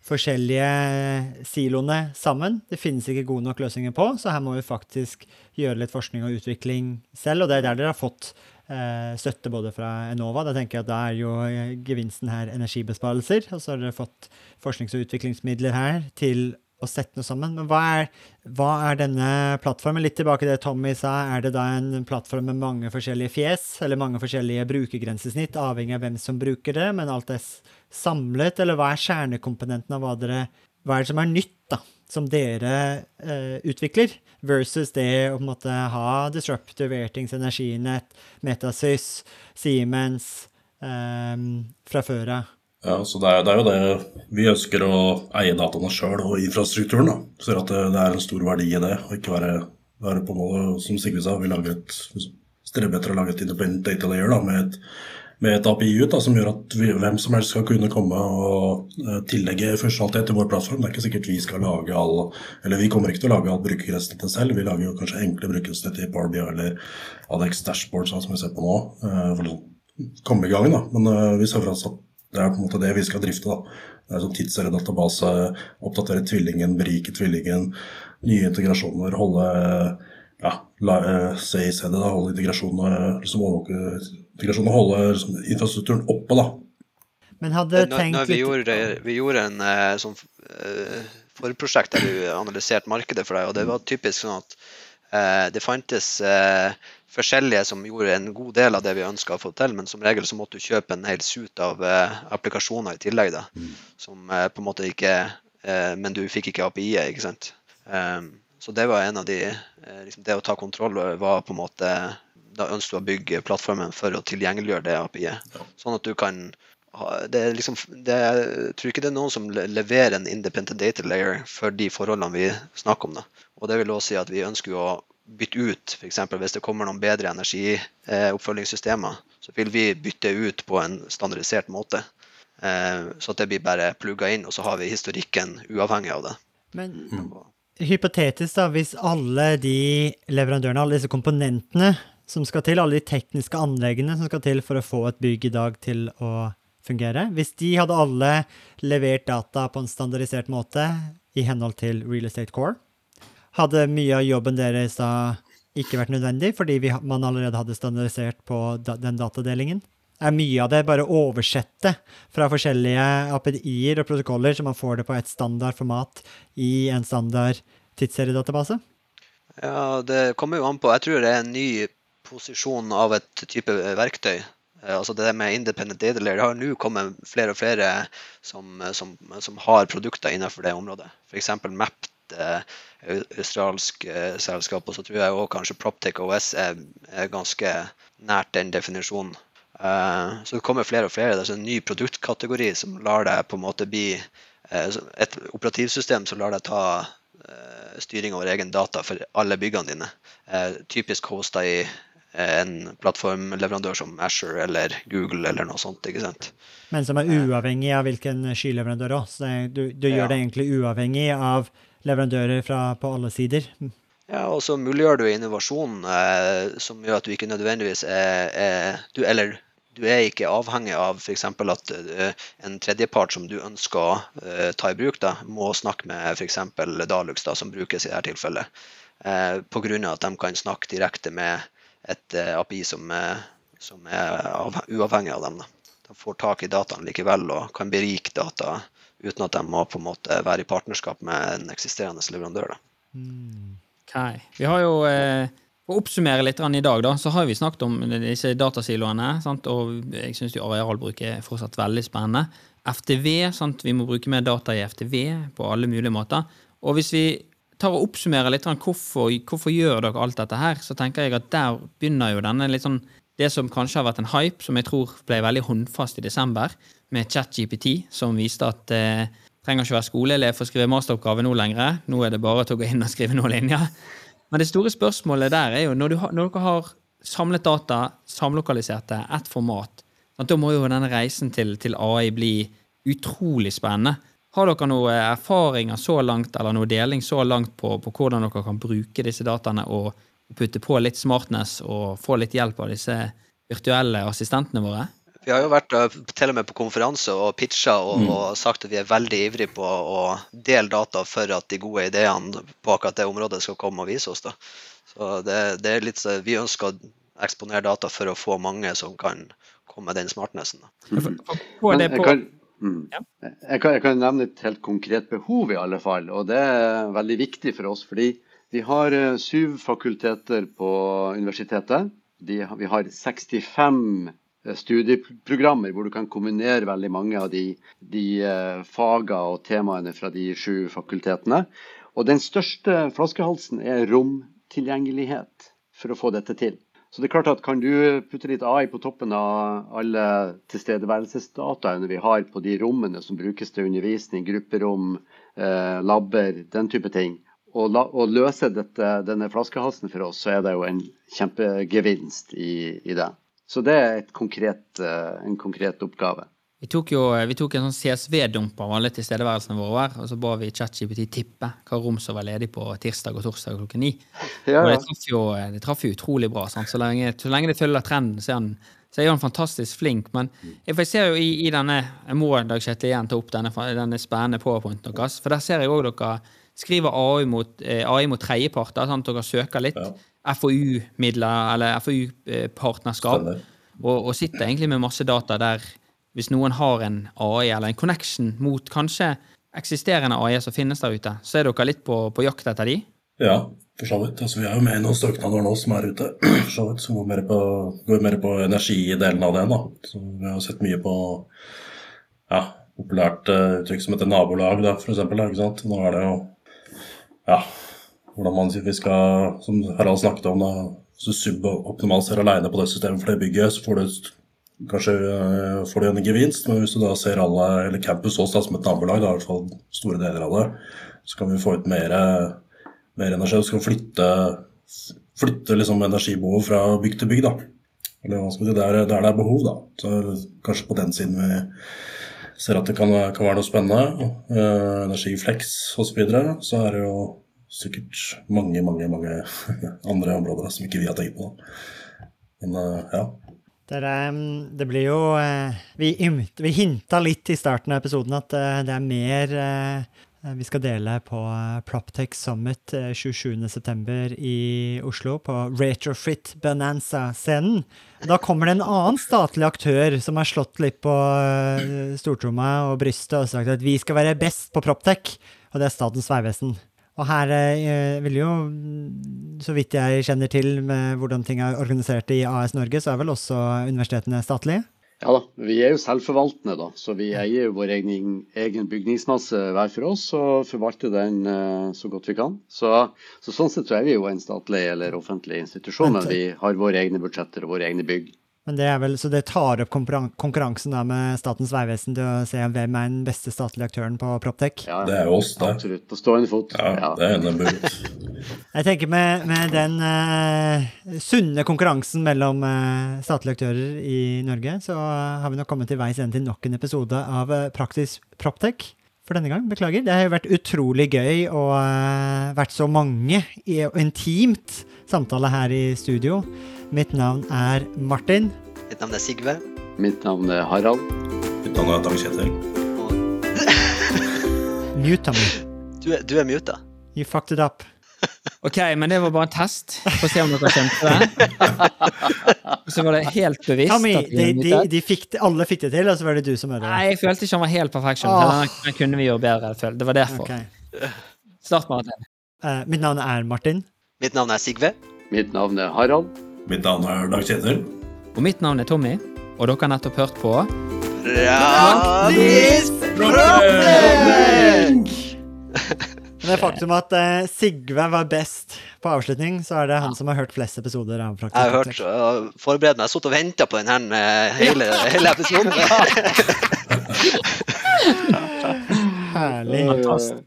Speaker 2: forskjellige siloene sammen. Det finnes ikke gode nok løsninger på, så her må vi faktisk gjøre litt forskning og utvikling selv, og det er der dere har fått eh, støtte både fra Enova. Da tenker jeg at da er jo eh, gevinsten her energibesparelser. Og så har dere fått forsknings- og utviklingsmidler her til å sette noe sammen. Men hva er, hva er denne plattformen? Litt tilbake til det Tommy sa. Er det da en plattform med mange forskjellige fjes, eller mange forskjellige brukergrensesnitt, avhengig av hvem som bruker det, men alt er samlet? Eller hva er kjernekomponenten av hva dere Hva er det som er nytt, da? Som dere eh, utvikler, versus det å på en måte ha Disruptive Airtings Energinett, Metasys, Siemens eh, fra før av.
Speaker 4: Ja, så det er, det er jo det Vi ønsker å eie dataene sjøl og infrastrukturen. da. Ser at det, det er en stor verdi i det. Og ikke være, være på målet. som Sigve sa, vi lager et, streber etter å lage et independent data layer da, med et, med et API ut da, som gjør at vi, hvem som helst skal kunne komme og eh, tillegge funksjonalitet til vår plattform. Det er ikke sikkert vi skal lage all Eller vi kommer ikke til å lage all brukergrensesnittet selv. Vi lager jo kanskje enkle brukergrensesnitt i Barbie eller Adex Dashboard, sånn som vi ser på nå. eh, for å komme i gang, da. Men uh, vi ser for oss at det er på en måte det vi skal drifte. da. Det er sånn tidsseriedatabase, oppdatere tvillingen, berike tvillingen, nye integrasjoner, holde ja, la, eh, se i stedet, da, holde integrasjonen, liksom overvåke integrasjonene, holde liksom, infrastrukturen oppe. da.
Speaker 2: Men hadde
Speaker 3: Når,
Speaker 2: tenkt
Speaker 3: når vi,
Speaker 2: litt
Speaker 3: gjorde, vi gjorde en eh, sånn eh, forprosjekt der vi analyserte markedet for deg, og det var typisk sånn at eh, det fantes eh, forskjellige som gjorde en god del av det vi ønska å få til, men som regel så måtte du kjøpe en hel suite av eh, applikasjoner i tillegg, da, som eh, på en måte ikke eh, Men du fikk ikke API-et, ikke sant. Um, så det var en av de eh, liksom Det å ta kontroll var på en måte Da ønsket du å bygge plattformen for å tilgjengeliggjøre det API-et. Sånn at du kan det er liksom, det, jeg tror ikke det er noen som leverer en independent data layer for de forholdene vi snakker om. Da. Og det vil også si at vi ønsker jo å bytte ut, f.eks. hvis det kommer noen bedre energioppfølgingssystemer, så vil vi bytte ut på en standardisert måte. Eh, så at det blir bare plugga inn, og så har vi historikken uavhengig av det.
Speaker 2: Men hypotetisk, da, hvis alle de leverandørene, alle disse komponentene som skal til, alle de tekniske anleggene som skal til for å få et bygg i dag til å fungere, hvis de hadde alle levert data på en standardisert måte i henhold til Real Estate Core, hadde mye av jobben deres da ikke vært nødvendig, fordi vi, man allerede hadde standardisert på da, den datadelingen? Er mye av det bare å oversette fra forskjellige API-er og protokoller, så man får det på et standard format i en standard tidsseriedatabase?
Speaker 3: Ja, det kommer jo an på. Jeg tror det er en ny posisjon av et type verktøy. Eh, Altså det med independent data layer, det har nå kommet flere og flere som, som, som har produkter innenfor det området. F.eks. Mapped, eh, australsk eh, selskap, og så tror jeg også kanskje Proptech OS er, er ganske nært den definisjonen. Eh, Så det kommer flere og flere. Det er en ny produktkategori som lar deg på en måte bli et operativsystem som lar deg ta styring over egen data for alle byggene dine. Typisk hosta i en plattformleverandør som Asher eller Google eller noe sånt. ikke sant?
Speaker 2: Men som er uavhengig av hvilken skyleverandør òg. Du, du
Speaker 3: Ja.
Speaker 2: gjør det egentlig uavhengig av leverandører fra, på alle sider.
Speaker 3: Ja, og så muliggjør du innovasjon eh, som gjør at du ikke nødvendigvis er, er du, Eller du er ikke avhengig av f.eks. at eh, en tredjepart som du ønsker å eh, ta i bruk, da, må snakke med f.eks. Dalux, da, som brukes i dette tilfellet. Eh, Pga. at de kan snakke direkte med et eh, API som, er- som er av, uavhengig av dem. Da. De får tak i dataen likevel og kan berike data uten at de må på en måte være i partnerskap med en eksisterende leverandør. Da.
Speaker 1: Okay. Vi har jo eh, For å oppsummere litt i dag, da, så har vi snakket om disse datasiloene. Sant? Og jeg syns arealbruk er fortsatt veldig spennende. FTV, sant? vi må bruke mer data i FTV på alle mulige måter. Og hvis vi tar og oppsummerer litt hvorfor, hvorfor gjør dere alt dette her, så tenker jeg at der begynner jo denne litt sånn Det som kanskje har vært en hype, som jeg tror ble veldig håndfast i desember, med ChatGPT, som viste at eh, trenger ikke være skoleelev for å skrive masteroppgave nå lenger. Nå er det bare til å gå inn og skrive noen linjer. Men det store spørsmålet der er jo, når, har, når dere har samlet data, samlokalisert det, ett format, da må jo denne reisen til, til AI bli utrolig spennende. Har dere noen erfaringer så langt, eller noe deling så langt på, på hvordan dere kan bruke disse dataene og putte på litt smartness og få litt hjelp av disse virtuelle assistentene våre?
Speaker 3: Vi har jo vært uh, til og med på konferanse og pitcha og, mm. og, sagt at vi er veldig ivrige på å dele data for at de gode ideene på akkurat det området skal komme og vise oss. Da. Så det, det er litt, Vi ønsker å eksponere data for å få mange som kan komme med den smartnessen.
Speaker 5: Mm. Jeg, kan, mm. jeg, kan, jeg kan nevne et helt konkret behov, i alle fall. Og det er veldig viktig for oss. fordi vi har eh, syv fakulteter på universitetet. De, vi har 65 Eh, studieprogrammer hvor du kan kombinere veldig mange av de, de uh, fagene og temaene fra de sju fakultetene. Og den største flaskehalsen er romtilgjengelighet for å få dette til. Så det er klart at Kan du putte litt AI på toppen av alle tilstedeværelsesdataene vi har på de rommene som brukes til undervisning, grupperom, eh, labber, den type ting, og, la, og løse dette, denne flaskehalsen for oss, så er det jo en kjempegevinst i, i det. Så det er konkret, eh, en konkret oppgave.
Speaker 1: Vi tok jo vi tok en sånn CSV-dump av alle tilstedeværelsene våre, og så ba vi ChatGPT tippe hva rom som var ledig på tirsdag og torsdag klokken ni. Ja. Og det traff, jo, det traff jo utrolig bra. Så lenge, så, lenge, det følger trenden, så er, han, så er han fantastisk flink. Men jeg ser jo i, i denne Jeg må Dag Kjetil igjen ta opp denne, denne spennende powerpointen deres. For der ser jeg òg dere skriver AI mot, eh, AI mot tredjeparter. Sånn at dere søker litt. Ja. FoU-midler eller FoU-partnerskap, og, og, sitter egentlig med masse data der hvis noen har en AI eller en connection mot kanskje eksisterende AI som finnes der ute, så er dere litt på, på jakt etter de?
Speaker 4: Ja, for så vidt. Altså, vi er jo med i noen søknader nå som er ute, [CLEARS THROAT] for så vidt, som går mer på, går mer på energidelen av det. da. Så vi har sett mye på ja, populært uh, uttrykk som heter nabolag, da, for eksempel. Ikke sant? Nå er det jo ja, hvordan man vi skal, som Harald snakket om, da, så suboptimaliserer alene på det systemet for det bygget, så får du kanskje uh, får du en gevinst. Men hvis du da ser alle, eller campus også som et nabolag, da, i hvert fall store deler av det, så kan vi få ut mer, mer energi. Vi vi flytte, flytte liksom energibehov fra bygg til bygg. da. Eller hva skal si, der, der det er behov, da. Så kanskje på den siden vi ser at det kan, kan være noe spennende. Uh, energiflex osv. Så, videre, så er det jo sikkert mange, mange mange [LAUGHS] andre områder som ikke vi har tenkt på. Men uh, ja.
Speaker 2: Det, det, blir jo eh, Vi, vi hinta litt i starten av episoden at eh, det er mer vi skal dele på Proptech Summit 27.9. i Oslo, på Retrofit Bonanza-scenen. Da kommer det en annen statlig aktør som har slått litt på stortromma og brystet og sagt at vi skal være best på Proptech, og det er Statens vegvesen. Og her eh, vil jo, så vidt jeg kjenner til med hvordan ting er organisert i AS Norge, så er vel også universitetene statlige?
Speaker 5: Ja da, vi er jo selvforvaltende, da. Så vi eier jo vår egen, egen bygningsmasse hver for oss og forvalter den uh, så godt vi kan. Så, så, sånn sett så er vi jo en statlig eller offentlig institusjon, men vi har våre egne budsjetter og våre egne bygg.
Speaker 2: Men det er vel, Så det tar opp konkurransen da med Statens vegvesen til å se hvem er den beste statlige aktøren på Proptech?
Speaker 4: Ja, det er jo oss, det.
Speaker 5: Absolutt. På stående fot.
Speaker 4: Ja, ja. det er en [LAUGHS]
Speaker 2: Jeg tenker med, med den uh, sunne konkurransen mellom uh, statlige aktører i Norge, så har vi nok kommet til veis ende til nok en episode av uh, Praktisk Proptech for denne gang. Beklager. Det har jo vært utrolig gøy og uh, vært så mange i, intimt samtale her i studio. Mitt navn er Martin.
Speaker 3: Mitt navn er Sigve.
Speaker 5: Mitt navn er Harald.
Speaker 4: Mitt navn er Dag Kjetil. [LAUGHS]
Speaker 2: Muta meg.
Speaker 3: Du er, du er muta.
Speaker 2: You fucked it up. [LAUGHS]
Speaker 1: Ok, men det var bare en test. For å se om dere kjente det. Og så var det helt bevisst.
Speaker 2: Tommy, de, de, de fikk, alle fikk det til, og så var det du som ødela
Speaker 1: Nei, jeg følte ikke han var helt perfekt. Oh. Den kunne vi gjøre bedre. Det var derfor. Okay. Start, Martin.
Speaker 2: Uh, mitt navn er Martin.
Speaker 3: Mitt navn er Sigve.
Speaker 5: Mitt navn er Harald.
Speaker 4: Mitt navn er Dag Kjetil.
Speaker 1: Og mitt navn er Tommy. Og dere har nettopp hørt på
Speaker 3: Praktisk Proptech!
Speaker 2: det faktum at eh, Sigve var best på avslutning, så er det han som har hørt flest episoder av Praktisk
Speaker 3: Jeg har hørt
Speaker 2: Proptech.
Speaker 3: uh, forberedt meg. Jeg har sittet og venta på den her eh, hele, hele episoden. [LAUGHS]
Speaker 2: Herlig.
Speaker 4: Fantastisk.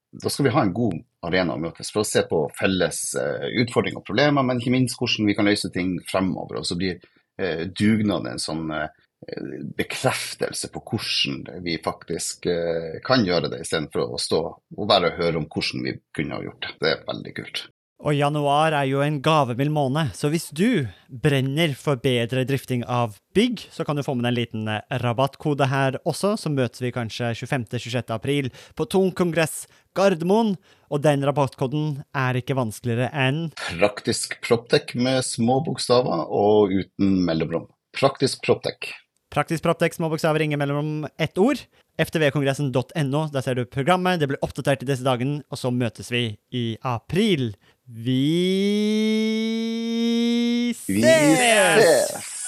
Speaker 6: da skal vi ha en god arena å møtes for å se på felles eh, utfordringer og problemer, men ikke minst hvordan vi kan løse ting fremover. Og så blir eh, dugnaden en sånn eh, bekreftelse på hvordan vi faktisk eh, kan gjøre det, istedenfor å stå og bare høre om hvordan vi kunne ha gjort det. Det er veldig kult.
Speaker 2: Og januar er jo en gavemild måned, så hvis du brenner for bedre drifting av bygg, så kan du få med deg en liten eh, rabattkode her også, så møtes vi kanskje 25.-26. april på Tung kongress Gardermoen, og den rabattkoden er ikke vanskeligere enn
Speaker 6: Praktisk Proptech med små bokstaver og uten mellomrom. Praktisk Proptech.
Speaker 2: Praktisk proptek små bokstaver, ingen mellomrom, ett ord. ftvkongressen.no, der ser du programmet, det blir oppdatert i disse dagene, og så møtes vi i april. Vi
Speaker 6: Vi
Speaker 2: ses!
Speaker 6: ses!